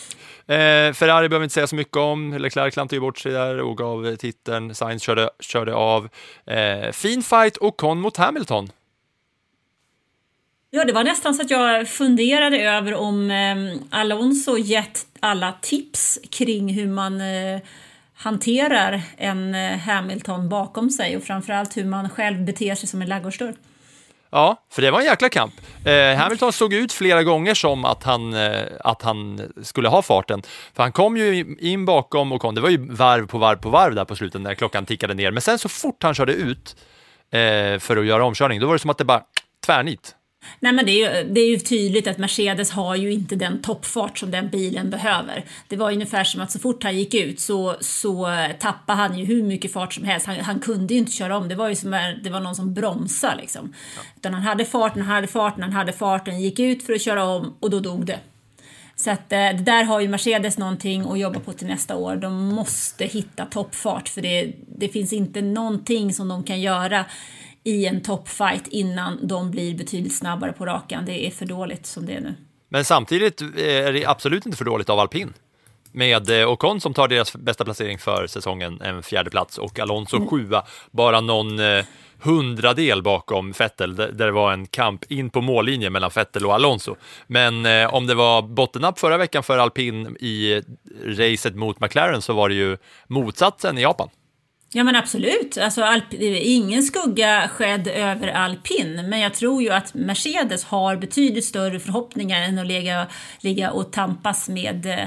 Eh, Ferrari behöver inte säga så mycket om. Leclerc klantade ju bort sig där och gav titeln. Sainz körde, körde av. Eh, fin fight och Con mot Hamilton. Ja, det var nästan så att jag funderade över om eh, Alonso gett alla tips kring hur man eh, hanterar en eh, Hamilton bakom sig och framförallt hur man själv beter sig som en ladugårdsdörr. Ja, för det var en jäkla kamp. Eh, Hamilton såg ut flera gånger som att han, eh, att han skulle ha farten. För han kom ju in bakom och kom, det var ju varv på varv på varv där på slutet när klockan tickade ner. Men sen så fort han körde ut eh, för att göra omkörning, då var det som att det bara tvärnit. Nej men det är, ju, det är ju tydligt att Mercedes har ju inte den toppfart som den bilen behöver. Det var ungefär som att så fort han gick ut så, så tappade han ju hur mycket fart som helst. Han, han kunde ju inte köra om, det var ju som det var någon som bromsade liksom. Ja. Utan han hade farten, han hade farten, han hade farten, gick ut för att köra om och då dog det. Så att eh, det där har ju Mercedes någonting att jobba på till nästa år. De måste hitta toppfart för det, det finns inte någonting som de kan göra i en toppfight innan de blir betydligt snabbare på rakan. Det är för dåligt som det är nu. Men samtidigt är det absolut inte för dåligt av alpin. Med eh, Ocon som tar deras bästa placering för säsongen, en fjärde plats och Alonso mm. sjua, bara någon eh, hundradel bakom Vettel, där det var en kamp in på mållinjen mellan Vettel och Alonso. Men eh, om det var bottennapp förra veckan för alpin i racet mot McLaren så var det ju motsatsen i Japan. Ja men absolut, alltså, alp, ingen skugga skedd över alpin, men jag tror ju att Mercedes har betydligt större förhoppningar än att ligga, ligga och tampas med eh,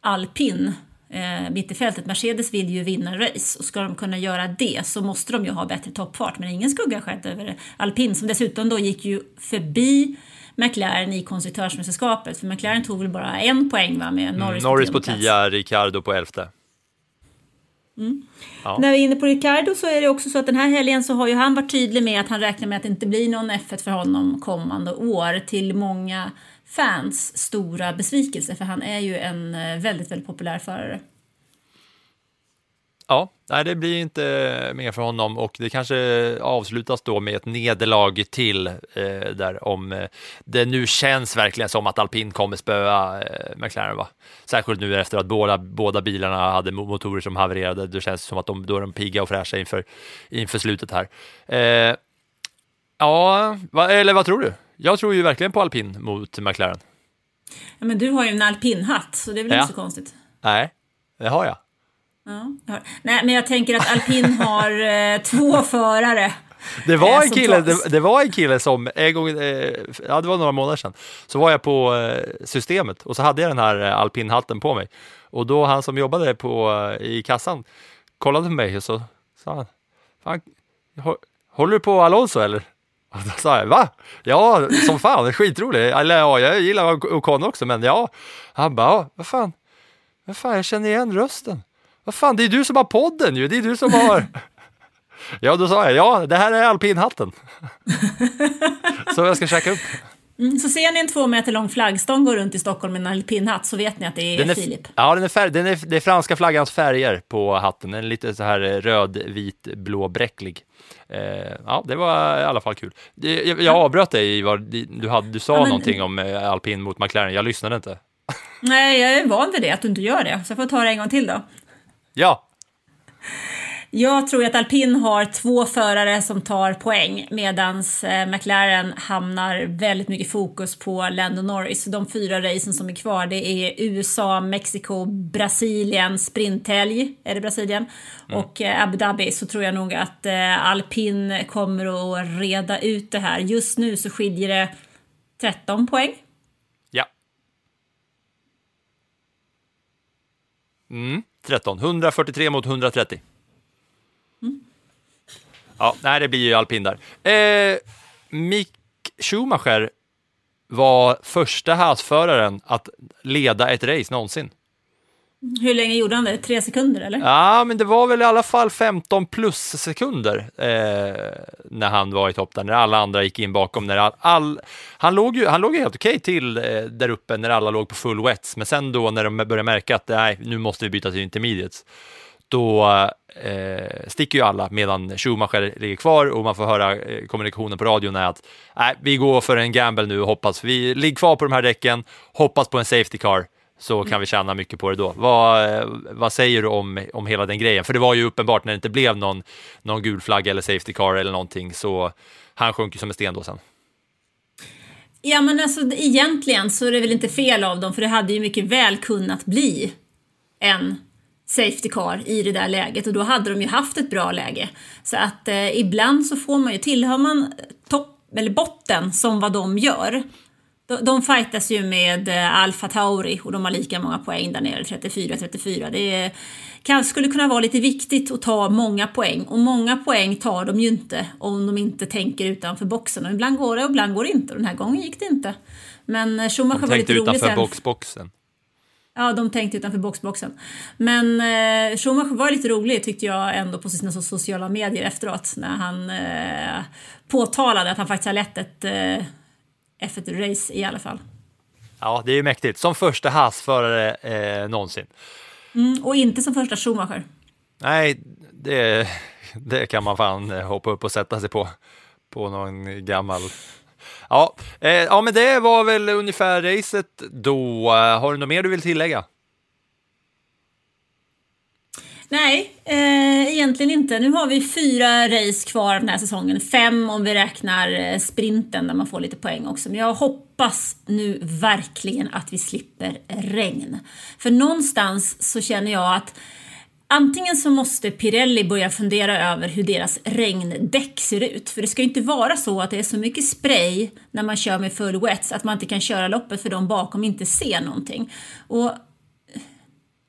alpin eh, mitt i fältet. Mercedes vill ju vinna race och ska de kunna göra det så måste de ju ha bättre toppfart, men ingen skugga skedd över alpin som dessutom då gick ju förbi McLaren i konstruktörsmästerskapet, för McLaren tog väl bara en poäng va, med Norris, mm, Norris på 10, Ricardo på 11. Mm. Ja. När vi är inne på Ricardo så är det också så att den här helgen så har ju han varit tydlig med att han räknar med att det inte blir någon F1 för honom kommande år till många fans stora besvikelse för han är ju en eh, väldigt, väldigt populär förare. Ja, nej, det blir inte mer för honom och det kanske avslutas då med ett nederlag till eh, där om eh, det nu känns verkligen som att alpin kommer spöa eh, McLaren. Va? Särskilt nu efter att båda, båda bilarna hade motorer som havererade. Det känns som att de, då är de pigga och fräscha inför, inför slutet här. Eh, ja, va, eller vad tror du? Jag tror ju verkligen på alpin mot McLaren. Ja, men du har ju en alpinhatt så det är väl ja. inte så konstigt? Nej, det har jag. Ja, Nej, men jag tänker att alpin har eh, två förare. Det var, en kille, det, det, var en kille som en gång, eh, ja det var några månader sedan, så var jag på eh, systemet och så hade jag den här eh, alpinhatten på mig. Och då han som jobbade på, eh, i kassan kollade på mig och så sa han, fan, håller du på Alonso eller? Och då sa jag, va? Ja, som fan, skitrolig. Eller ja, jag gillar Ocon också, men ja. Han bara, ja, vad fan, vad fan, jag känner igen rösten. Vad fan, det är du som har podden ju, det är du som har... (laughs) ja, då sa jag, ja, det här är alpinhatten. (laughs) så jag ska käka upp. Mm, så ser ni en två meter lång flaggstång gå runt i Stockholm med en alpinhatt så vet ni att det är, är Filip. Ja, den är, färg, den är, det är franska flaggans färger på hatten. Den är lite så här röd, vit, blå, bräcklig. Eh, ja, det var i alla fall kul. Jag, jag avbröt dig i vad du, hade, du sa ja, men, någonting om eh, alpin mot McLaren. Jag lyssnade inte. Nej, jag är van vid det, att du inte gör det. Så jag får ta det en gång till då. Ja. Jag tror att alpin har två förare som tar poäng medan eh, McLaren hamnar väldigt mycket fokus på Lando Norris. De fyra racen som är kvar det är USA, Mexiko, Brasilien, sprinthelg, är det Brasilien? Mm. Och eh, Abu Dhabi så tror jag nog att eh, alpin kommer att reda ut det här. Just nu så skiljer det 13 poäng Mm, 13. 143 mot 130. Ja, nej, det blir ju alpin där. Eh, Mick Schumacher var första hasföraren att leda ett race någonsin. Hur länge gjorde han det? Tre sekunder eller? Ja, men det var väl i alla fall 15 plus sekunder eh, när han var i topp där, när alla andra gick in bakom. När all, all, han, låg ju, han låg ju helt okej till eh, där uppe när alla låg på full wets, men sen då när de började märka att nej, nu måste vi byta till intermediates, då eh, sticker ju alla medan Schumacher ligger kvar och man får höra eh, kommunikationen på radion är att nej, vi går för en gamble nu och hoppas vi ligger kvar på de här däcken, hoppas på en safety car så kan vi tjäna mycket på det då. Vad, eh, vad säger du om, om hela den grejen? För det var ju uppenbart när det inte blev någon, någon gul flagga eller safety car eller någonting så han sjönk ju som en sten då sen. Ja men alltså egentligen så är det väl inte fel av dem för det hade ju mycket väl kunnat bli en Safety Car i det där läget och då hade de ju haft ett bra läge. Så att eh, ibland så får man ju, tillhör man topp eller botten som vad de gör, de, de fightas ju med eh, Alfa Tauri och de har lika många poäng där nere, 34-34. Det kan, skulle kunna vara lite viktigt att ta många poäng och många poäng tar de ju inte om de inte tänker utanför boxen. Och ibland går det och ibland går det inte och den här gången gick det inte. Men eh, Schumacher var lite rolig sen. tänkte utanför boxboxen. Ja, de tänkte utanför boxboxen. Men eh, Schumacher var lite rolig tyckte jag ändå på sina sociala medier efteråt när han eh, påtalade att han faktiskt har lett ett eh, F1-race i alla fall. Ja, det är ju mäktigt. Som första hasförare eh, någonsin. Mm, och inte som första Schumacher. Nej, det, det kan man fan eh, hoppa upp och sätta sig på. På någon gammal Ja, eh, ja, men det var väl ungefär racet då. Har du något mer du vill tillägga? Nej, eh, egentligen inte. Nu har vi fyra race kvar den här säsongen. Fem om vi räknar eh, sprinten där man får lite poäng också. Men jag hoppas nu verkligen att vi slipper regn. För någonstans så känner jag att Antingen så måste Pirelli börja fundera över hur deras regndäck ser ut. För det ska ju inte vara så att det är så mycket spray när man kör med full wets att man inte kan köra loppet för de bakom inte ser någonting. Och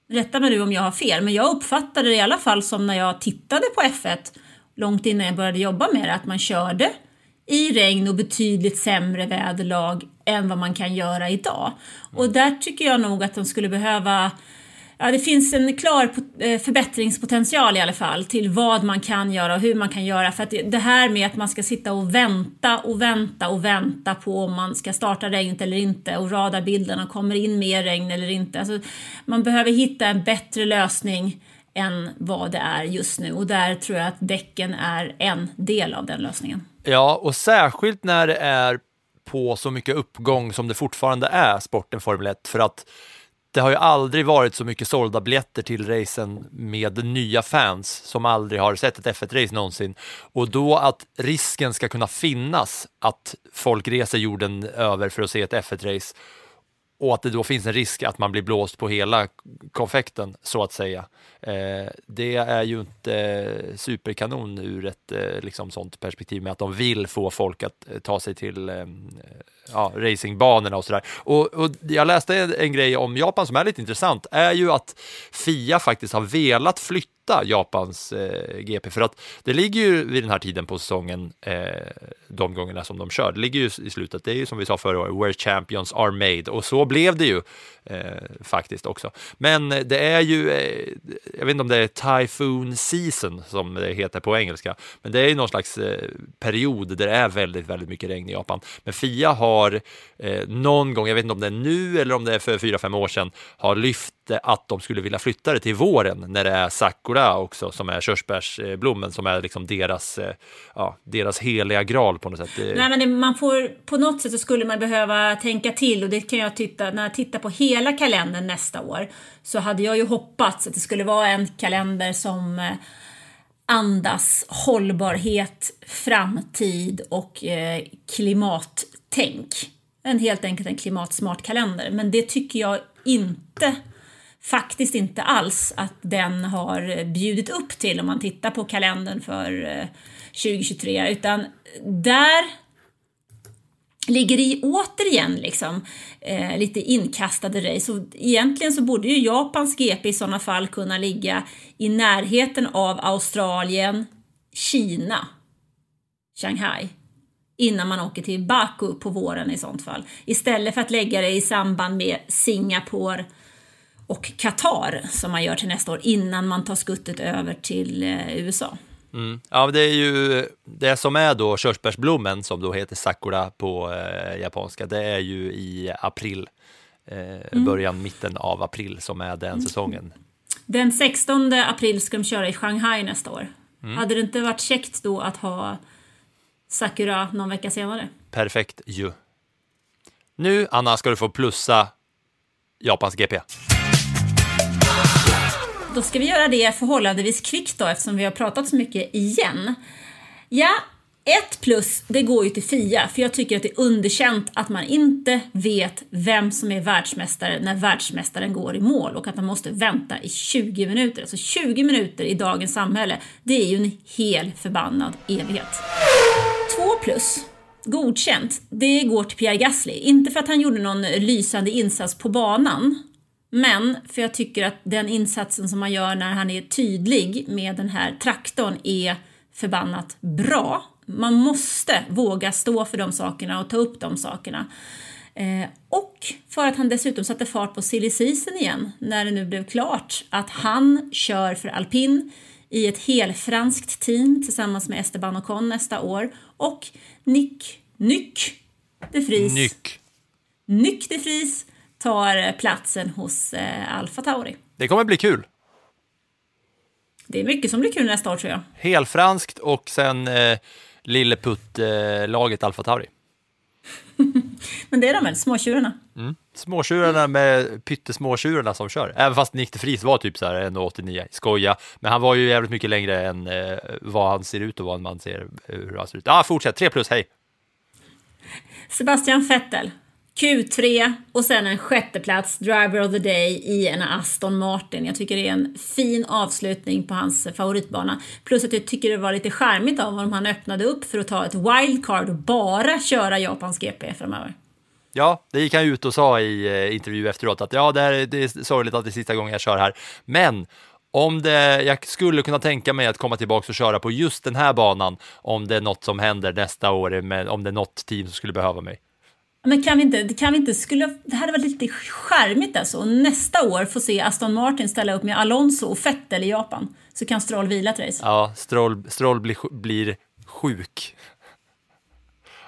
rätta mig nu om jag har fel, men jag uppfattade det i alla fall som när jag tittade på F1 långt innan jag började jobba med det, att man körde i regn och betydligt sämre väderlag än vad man kan göra idag. Och där tycker jag nog att de skulle behöva Ja, det finns en klar eh, förbättringspotential i alla fall till vad man kan göra och hur man kan göra. För att det här med att man ska sitta och vänta och vänta och vänta på om man ska starta regnet eller inte och radarbilderna kommer in mer regn eller inte. Alltså, man behöver hitta en bättre lösning än vad det är just nu och där tror jag att däcken är en del av den lösningen. Ja, och särskilt när det är på så mycket uppgång som det fortfarande är sporten Formel 1 för att det har ju aldrig varit så mycket sålda biljetter till racen med nya fans som aldrig har sett ett F1-race någonsin. Och då att risken ska kunna finnas att folk reser jorden över för att se ett F1-race och att det då finns en risk att man blir blåst på hela konfekten så att säga. Eh, det är ju inte superkanon ur ett eh, liksom, sånt perspektiv med att de vill få folk att eh, ta sig till eh, ja, racingbanorna och sådär. Och, och jag läste en grej om Japan som är lite intressant, är ju att Fia faktiskt har velat flytta Japans eh, GP för att det ligger ju vid den här tiden på säsongen eh, de gångerna som de kör. Det ligger ju i slutet. Det är ju som vi sa förra året, where champions are made och så blev det ju Eh, faktiskt också. Men det är ju, eh, jag vet inte om det är typhoon season som det heter på engelska, men det är ju någon slags eh, period där det är väldigt, väldigt mycket regn i Japan. Men Fia har eh, någon gång, jag vet inte om det är nu eller om det är för fyra, fem år sedan, har lyft att de skulle vilja flytta det till våren när det är sakura också, som är körsbärsblommen, som är liksom deras, eh, ja, deras heliga graal på något sätt. Nej, men det, man får, på något sätt så skulle man behöva tänka till och det kan jag titta, när jag tittar på hela kalendern nästa år, så hade jag ju hoppats att det skulle vara en kalender som eh, andas hållbarhet, framtid och eh, klimattänk. En helt enkelt en klimatsmart kalender, men det tycker jag inte faktiskt inte alls att den har bjudit upp till om man tittar på kalendern för eh, 2023 utan där ligger i återigen liksom eh, lite inkastade race. Så egentligen så borde ju Japans GP i sådana fall kunna ligga i närheten av Australien, Kina, Shanghai innan man åker till Baku på våren i sånt fall. Istället för att lägga det i samband med Singapore och Qatar som man gör till nästa år innan man tar skuttet över till eh, USA. Mm. Ja, det är ju det som är då körsbärsblommen som då heter sakura på eh, japanska. Det är ju i april, eh, mm. början, mitten av april som är den mm. säsongen. Den 16 april ska de köra i Shanghai nästa år. Mm. Hade det inte varit käckt då att ha Sakura någon vecka senare? Perfekt ju. Nu, Anna, ska du få plussa Japans GP. Då ska vi göra det förhållandevis kvickt då eftersom vi har pratat så mycket igen. Ja, ett plus, det går ju till Fia, för jag tycker att det är underkänt att man inte vet vem som är världsmästare när världsmästaren går i mål och att man måste vänta i 20 minuter. Alltså 20 minuter i dagens samhälle, det är ju en hel förbannad evighet. Två plus, godkänt, det går till Pierre Gasly. Inte för att han gjorde någon lysande insats på banan, men för jag tycker att den insatsen som man gör när han är tydlig med den här traktorn är förbannat bra. Man måste våga stå för de sakerna och ta upp de sakerna. Eh, och för att han dessutom satte fart på silly season igen när det nu blev klart att han kör för alpin i ett helfranskt team tillsammans med Esteban Ocon nästa år och Nick Nyck de Vries. Nyck. Nyck de Vries tar platsen hos eh, Alfa Tauri. Det kommer bli kul. Det är mycket som blir kul nästa år tror jag. Helfranskt och sen eh, lilleputt-laget eh, Alfa Tauri. (laughs) Men det är de väl, småtjurarna? Mm. Småtjurarna med pyttesmåtjurarna som kör. Även fast Nick de Vries var typ så här 1,89. Skoja. Men han var ju jävligt mycket längre än eh, vad han ser ut och vad man ser hur han ser ut. Ja, ah, fortsätt. 3 plus, hej! Sebastian Vettel. Q3 och sen en sjätteplats, Driver of the Day, i en Aston Martin. Jag tycker det är en fin avslutning på hans favoritbana. Plus att jag tycker det var lite charmigt av honom. Han öppnade upp för att ta ett wildcard och bara köra Japans GP framöver. Ja, det gick han ut och sa i eh, intervju efteråt att ja, det, är, det är sorgligt att det är sista gången jag kör här. Men om det, jag skulle kunna tänka mig att komma tillbaka och köra på just den här banan om det är något som händer nästa år, om det är något team som skulle behöva mig. Men kan vi inte, kan vi inte skulle, det hade varit lite charmigt alltså. Och nästa år få se Aston Martin ställa upp med Alonso och Vettel i Japan. Så kan Stroll vila ett race. Ja, Stroll, Stroll blir, blir sjuk.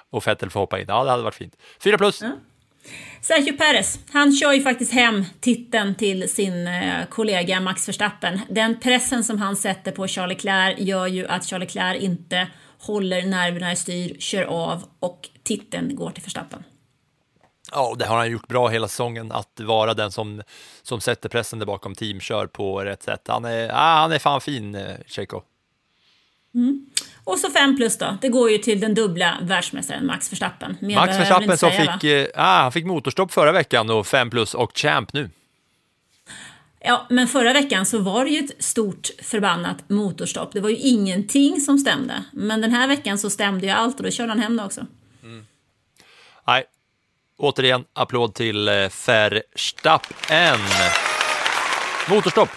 Och Vettel får hoppa in. Ja, det hade varit fint. Fyra plus. Ja. Sergio Perez, han kör ju faktiskt hem titeln till sin eh, kollega Max Verstappen. Den pressen som han sätter på Charles Leclerc gör ju att Charles Leclerc inte håller nerverna i styr, kör av och titeln går till Verstappen. Ja, det har han gjort bra hela säsongen, att vara den som, som sätter pressen där bakom team, kör på rätt sätt. Han är, ah, han är fan fin, eh, Checo. Mm. Och så fem plus då, det går ju till den dubbla världsmästaren Max Verstappen. Mer Max Verstappen som fick, eh, ah, han fick motorstopp förra veckan och fem plus och champ nu. Ja, men förra veckan så var det ju ett stort förbannat motorstopp. Det var ju ingenting som stämde. Men den här veckan så stämde ju allt och då körde han hem det också. Mm. Nej, återigen applåd till eh, Verstappen. Motorstopp.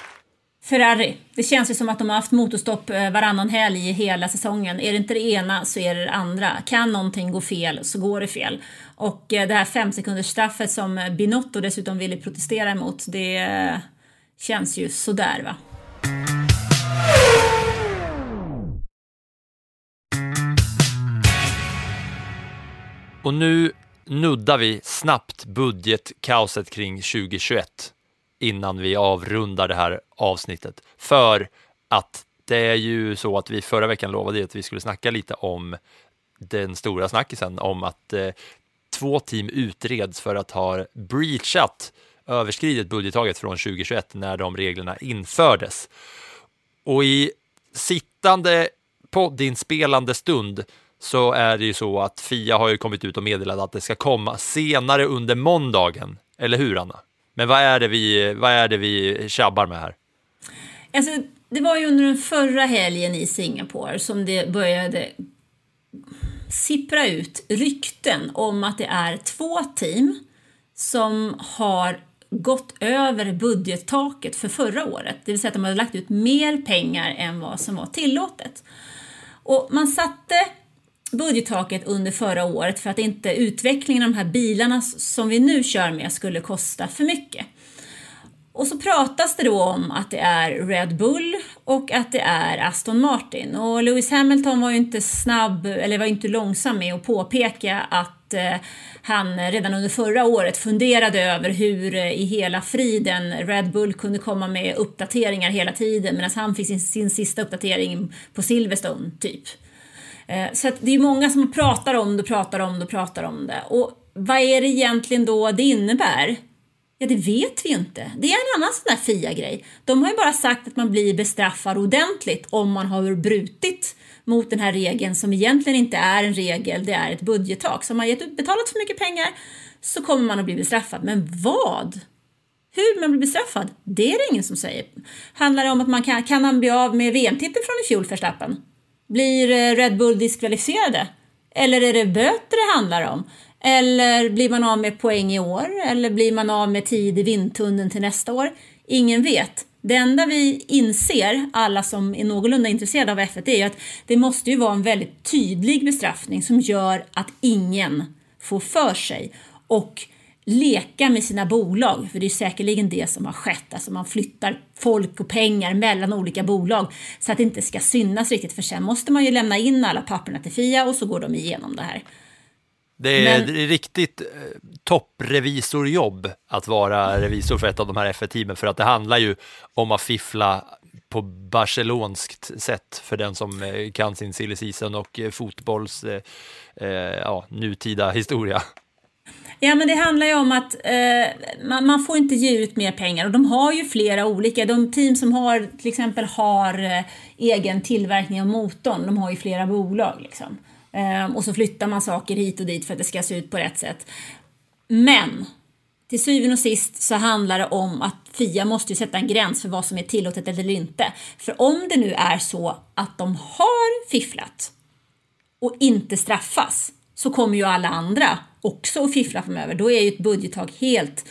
Ferrari. Det känns ju som att de har haft motorstopp eh, varannan helg i hela säsongen. Är det inte det ena så är det det andra. Kan någonting gå fel så går det fel. Och eh, det här fem sekunders straffet som Binotto dessutom ville protestera emot, det känns ju sådär va. Och nu nuddar vi snabbt budgetkaoset kring 2021 innan vi avrundar det här avsnittet. För att det är ju så att vi förra veckan lovade att vi skulle snacka lite om den stora snackisen om att eh, två team utreds för att ha breachat, överskridit budgettaget från 2021 när de reglerna infördes. Och i sittande poddinspelande stund så är det ju så att Fia har ju kommit ut och meddelat att det ska komma senare under måndagen. Eller hur, Anna? Men vad är det vi, vad är det vi tjabbar med här? Alltså, det var ju under den förra helgen i Singapore som det började sippra ut rykten om att det är två team som har gått över budgettaket för förra året. Det vill säga att de hade lagt ut mer pengar än vad som var tillåtet. Och man satte budgettaket under förra året för att inte utvecklingen av de här bilarna som vi nu kör med skulle kosta för mycket. Och så pratas det då om att det är Red Bull och att det är Aston Martin. Och Lewis Hamilton var ju inte snabb, eller var inte långsam med att påpeka att eh, han redan under förra året funderade över hur eh, i hela friden Red Bull kunde komma med uppdateringar hela tiden medan han fick sin, sin sista uppdatering på Silverstone, typ. Eh, så att det är många som pratar om det, pratar om det, pratar om det. Och vad är det egentligen då det innebär? Ja, det vet vi inte. Det är en annan sån där FIA-grej. De har ju bara sagt att man blir bestraffad ordentligt om man har brutit mot den här regeln som egentligen inte är en regel, det är ett budgettak. Så om man har betalat för mycket pengar så kommer man att bli bestraffad. Men vad? Hur man blir bestraffad? Det är det ingen som säger. Handlar det om att man kan, kan han bli av med VM-titeln från i fjol, Verstappen? Blir eh, Red Bull diskvalificerade? Eller är det böter det handlar om? Eller blir man av med poäng i år? Eller blir man av med tid i vindtunneln till nästa år? Ingen vet. Det enda vi inser, alla som är någorlunda intresserade av F1, är att det måste ju vara en väldigt tydlig bestraffning som gör att ingen får för sig och leka med sina bolag, för det är säkerligen det som har skett. Alltså man flyttar folk och pengar mellan olika bolag så att det inte ska synas riktigt, för sen måste man ju lämna in alla papperna till Fia och så går de igenom det här. Det är, Men... riktigt eh, topprevisorjobb att vara revisor för ett av de här F1-teamen, för att det handlar ju om att fiffla på barcelonskt sätt för den som eh, kan sin silly season och eh, fotbolls eh, ja, nutida historia. Ja, men det handlar ju om att eh, man, man, får inte ge ut mer pengar och de har ju flera olika. De team som har till exempel har eh, egen tillverkning av motorn, de har ju flera bolag liksom. Eh, och så flyttar man saker hit och dit för att det ska se ut på rätt sätt. Men till syvende och sist så handlar det om att Fia måste ju sätta en gräns för vad som är tillåtet eller inte. För om det nu är så att de har fifflat och inte straffas så kommer ju alla andra också att fiffla framöver. Då är ju ett budgettag helt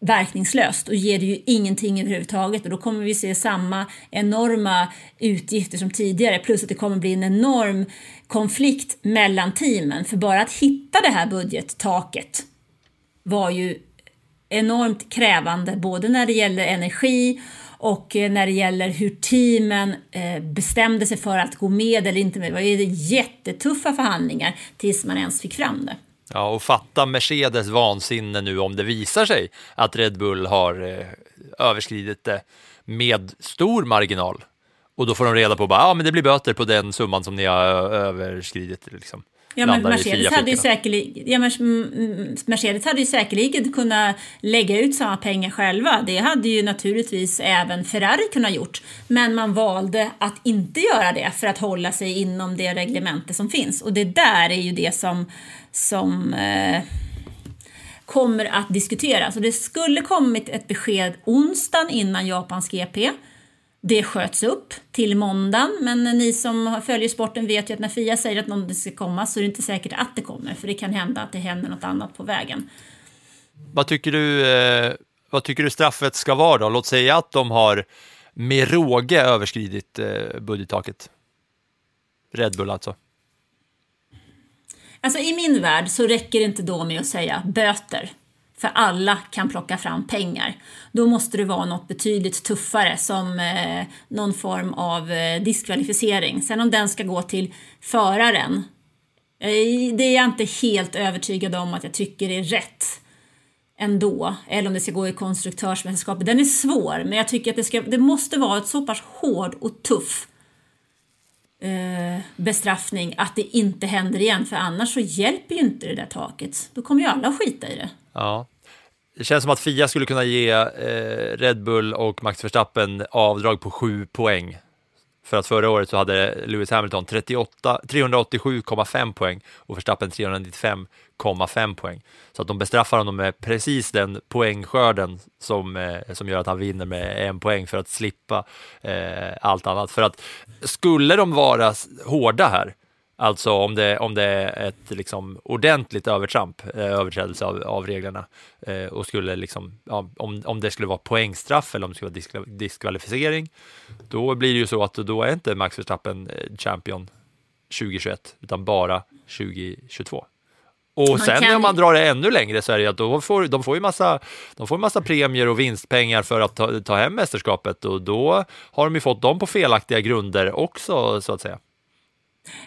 verkningslöst och ger det ju ingenting överhuvudtaget och då kommer vi se samma enorma utgifter som tidigare plus att det kommer bli en enorm konflikt mellan teamen för bara att hitta det här budgettaket var ju enormt krävande både när det gäller energi och eh, när det gäller hur teamen eh, bestämde sig för att gå med eller inte med. Det var ju jättetuffa förhandlingar tills man ens fick fram det. Ja, och fatta Mercedes vansinne nu om det visar sig att Red Bull har eh, överskridit det med stor marginal. Och då får de reda på att ja, det blir böter på den summan som ni har eh, överskridit. Liksom. Ja, men Mercedes hade, ju säkerligen, ja, Mercedes hade ju säkerligen kunnat lägga ut samma pengar själva. Det hade ju naturligtvis även Ferrari kunnat gjort. Men man valde att inte göra det för att hålla sig inom det reglemente som finns. Och det där är ju det som, som eh, kommer att diskuteras. Och det skulle kommit ett besked onsdagen innan Japans GP. Det sköts upp till måndagen, men ni som följer sporten vet ju att när Fia säger att något ska komma så är det inte säkert att det kommer, för det kan hända att det händer något annat på vägen. Vad tycker du, eh, vad tycker du straffet ska vara då? Låt säga att de har med råge överskridit eh, budgettaket. Red Bull alltså. Alltså i min värld så räcker det inte då med att säga böter för alla kan plocka fram pengar. Då måste det vara något betydligt tuffare som eh, någon form av eh, diskvalificering. Sen om den ska gå till föraren, eh, det är jag inte helt övertygad om att jag tycker är rätt ändå. Eller om det ska gå i konstruktörsmästerskapet. Den är svår, men jag tycker att det, ska, det måste vara ett så pass hård och tuff eh, bestraffning att det inte händer igen. För annars så hjälper ju inte det där taket. Då kommer ju alla att skita i det. Ja. Det känns som att Fia skulle kunna ge eh, Red Bull och Max Verstappen avdrag på 7 poäng. För att förra året så hade Lewis Hamilton 387,5 poäng och Verstappen 395,5 poäng. Så att de bestraffar honom med precis den poängskörden som, eh, som gör att han vinner med en poäng för att slippa eh, allt annat. För att skulle de vara hårda här, Alltså om det, om det är ett liksom ordentligt övertramp, eh, överträdelse av, av reglerna eh, och skulle liksom, ja, om, om det skulle vara poängstraff eller om det skulle vara diskval diskvalificering, då blir det ju så att då är inte Max Verstappen eh, champion 2021 utan bara 2022. Och Man sen kan- om man drar det ännu längre så är det att då får, de får ju massa, de får massa premier och vinstpengar för att ta, ta hem mästerskapet och då har de ju fått dem på felaktiga grunder också så att säga.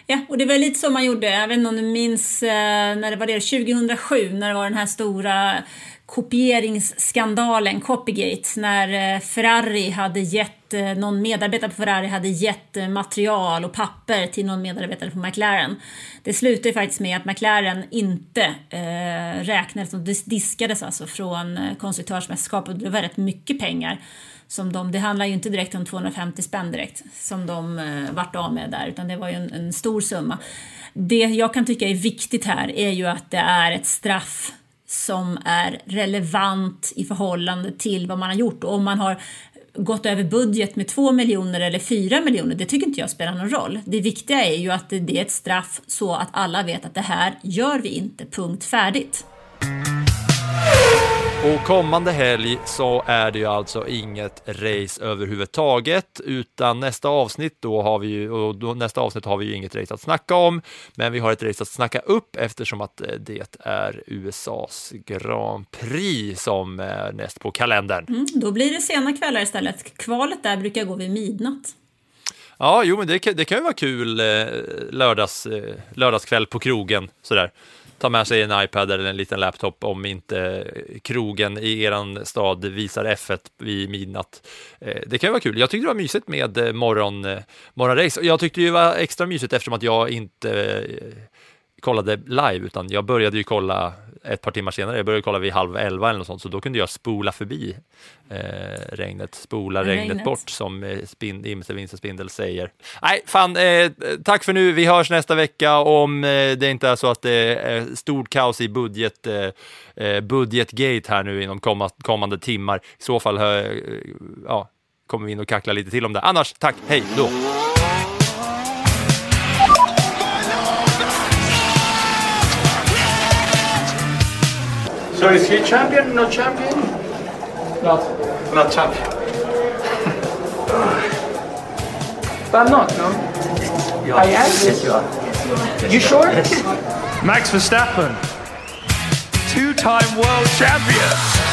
Ja, och det var lite så man gjorde. Jag vet inte om du minns eh, när det var det 2007 när det var den här stora kopieringsskandalen, Copygate, när eh, Ferrari hade gett, eh, någon medarbetare på Ferrari hade gett material och papper till någon medarbetare på McLaren. Det slutade ju faktiskt med att McLaren inte eh, räknades och diskades alltså från eh, konstruktörsmästerskapet. Det var rätt mycket pengar. Som de, det handlar ju inte direkt om 250 spänn direkt som de eh, vart av med där utan det var ju en, en stor summa. Det jag kan tycka är viktigt här är ju att det är ett straff som är relevant i förhållande till vad man har gjort. Och om man har gått över budget med 2 miljoner eller 4 miljoner, det tycker inte jag spelar någon roll. Det viktiga är ju att det det är ett straff så att alla vet att det här gör vi inte, punkt färdigt. Och kommande helg så är det ju alltså inget race överhuvudtaget, utan nästa avsnitt då har vi ju, och då, nästa avsnitt har vi ju inget race att snacka om, men vi har ett race att snacka upp eftersom att eh, det är USAs Grand Prix som är näst på kalendern. Mm, då blir det sena kvällar istället. Kvalet där brukar gå vid midnatt. Ja, jo, men det, kan- det kan ju vara kul eh, lördags, eh, lördagskväll på krogen sådär. Ta med sig en iPad eller en liten laptop om inte eh, krogen i eran stad visar F1 vid midnatt. Eh, det kan ju vara kul. Jag tyckte det var mysigt med eh, morgon, morgonrace. Och Jag tyckte det var extra mysigt eftersom att jag inte kollade live, utan jag började ju kolla ett par timmar senare. Jag började kolla vid halv elva eller något sånt, så då kunde jag spola förbi eh, regnet, spola regnet, Regnet. bort som eh, spin, Imse Vinse Spindel säger. Nej, fan, eh, tack för nu. Vi hörs nästa vecka om eh, det inte är så att det är stort kaos i budget, eh, eh, budgetgate här nu inom komma, kommande timmar. I så fall eh, ja, kommer vi in och kacklar lite till om det. Annars, tack, hej då! So is he champion, no champion? Not. Not champion. But I'm not, no? I am? Yes, you are. You sure? Yes. Max Verstappen, two time world champion.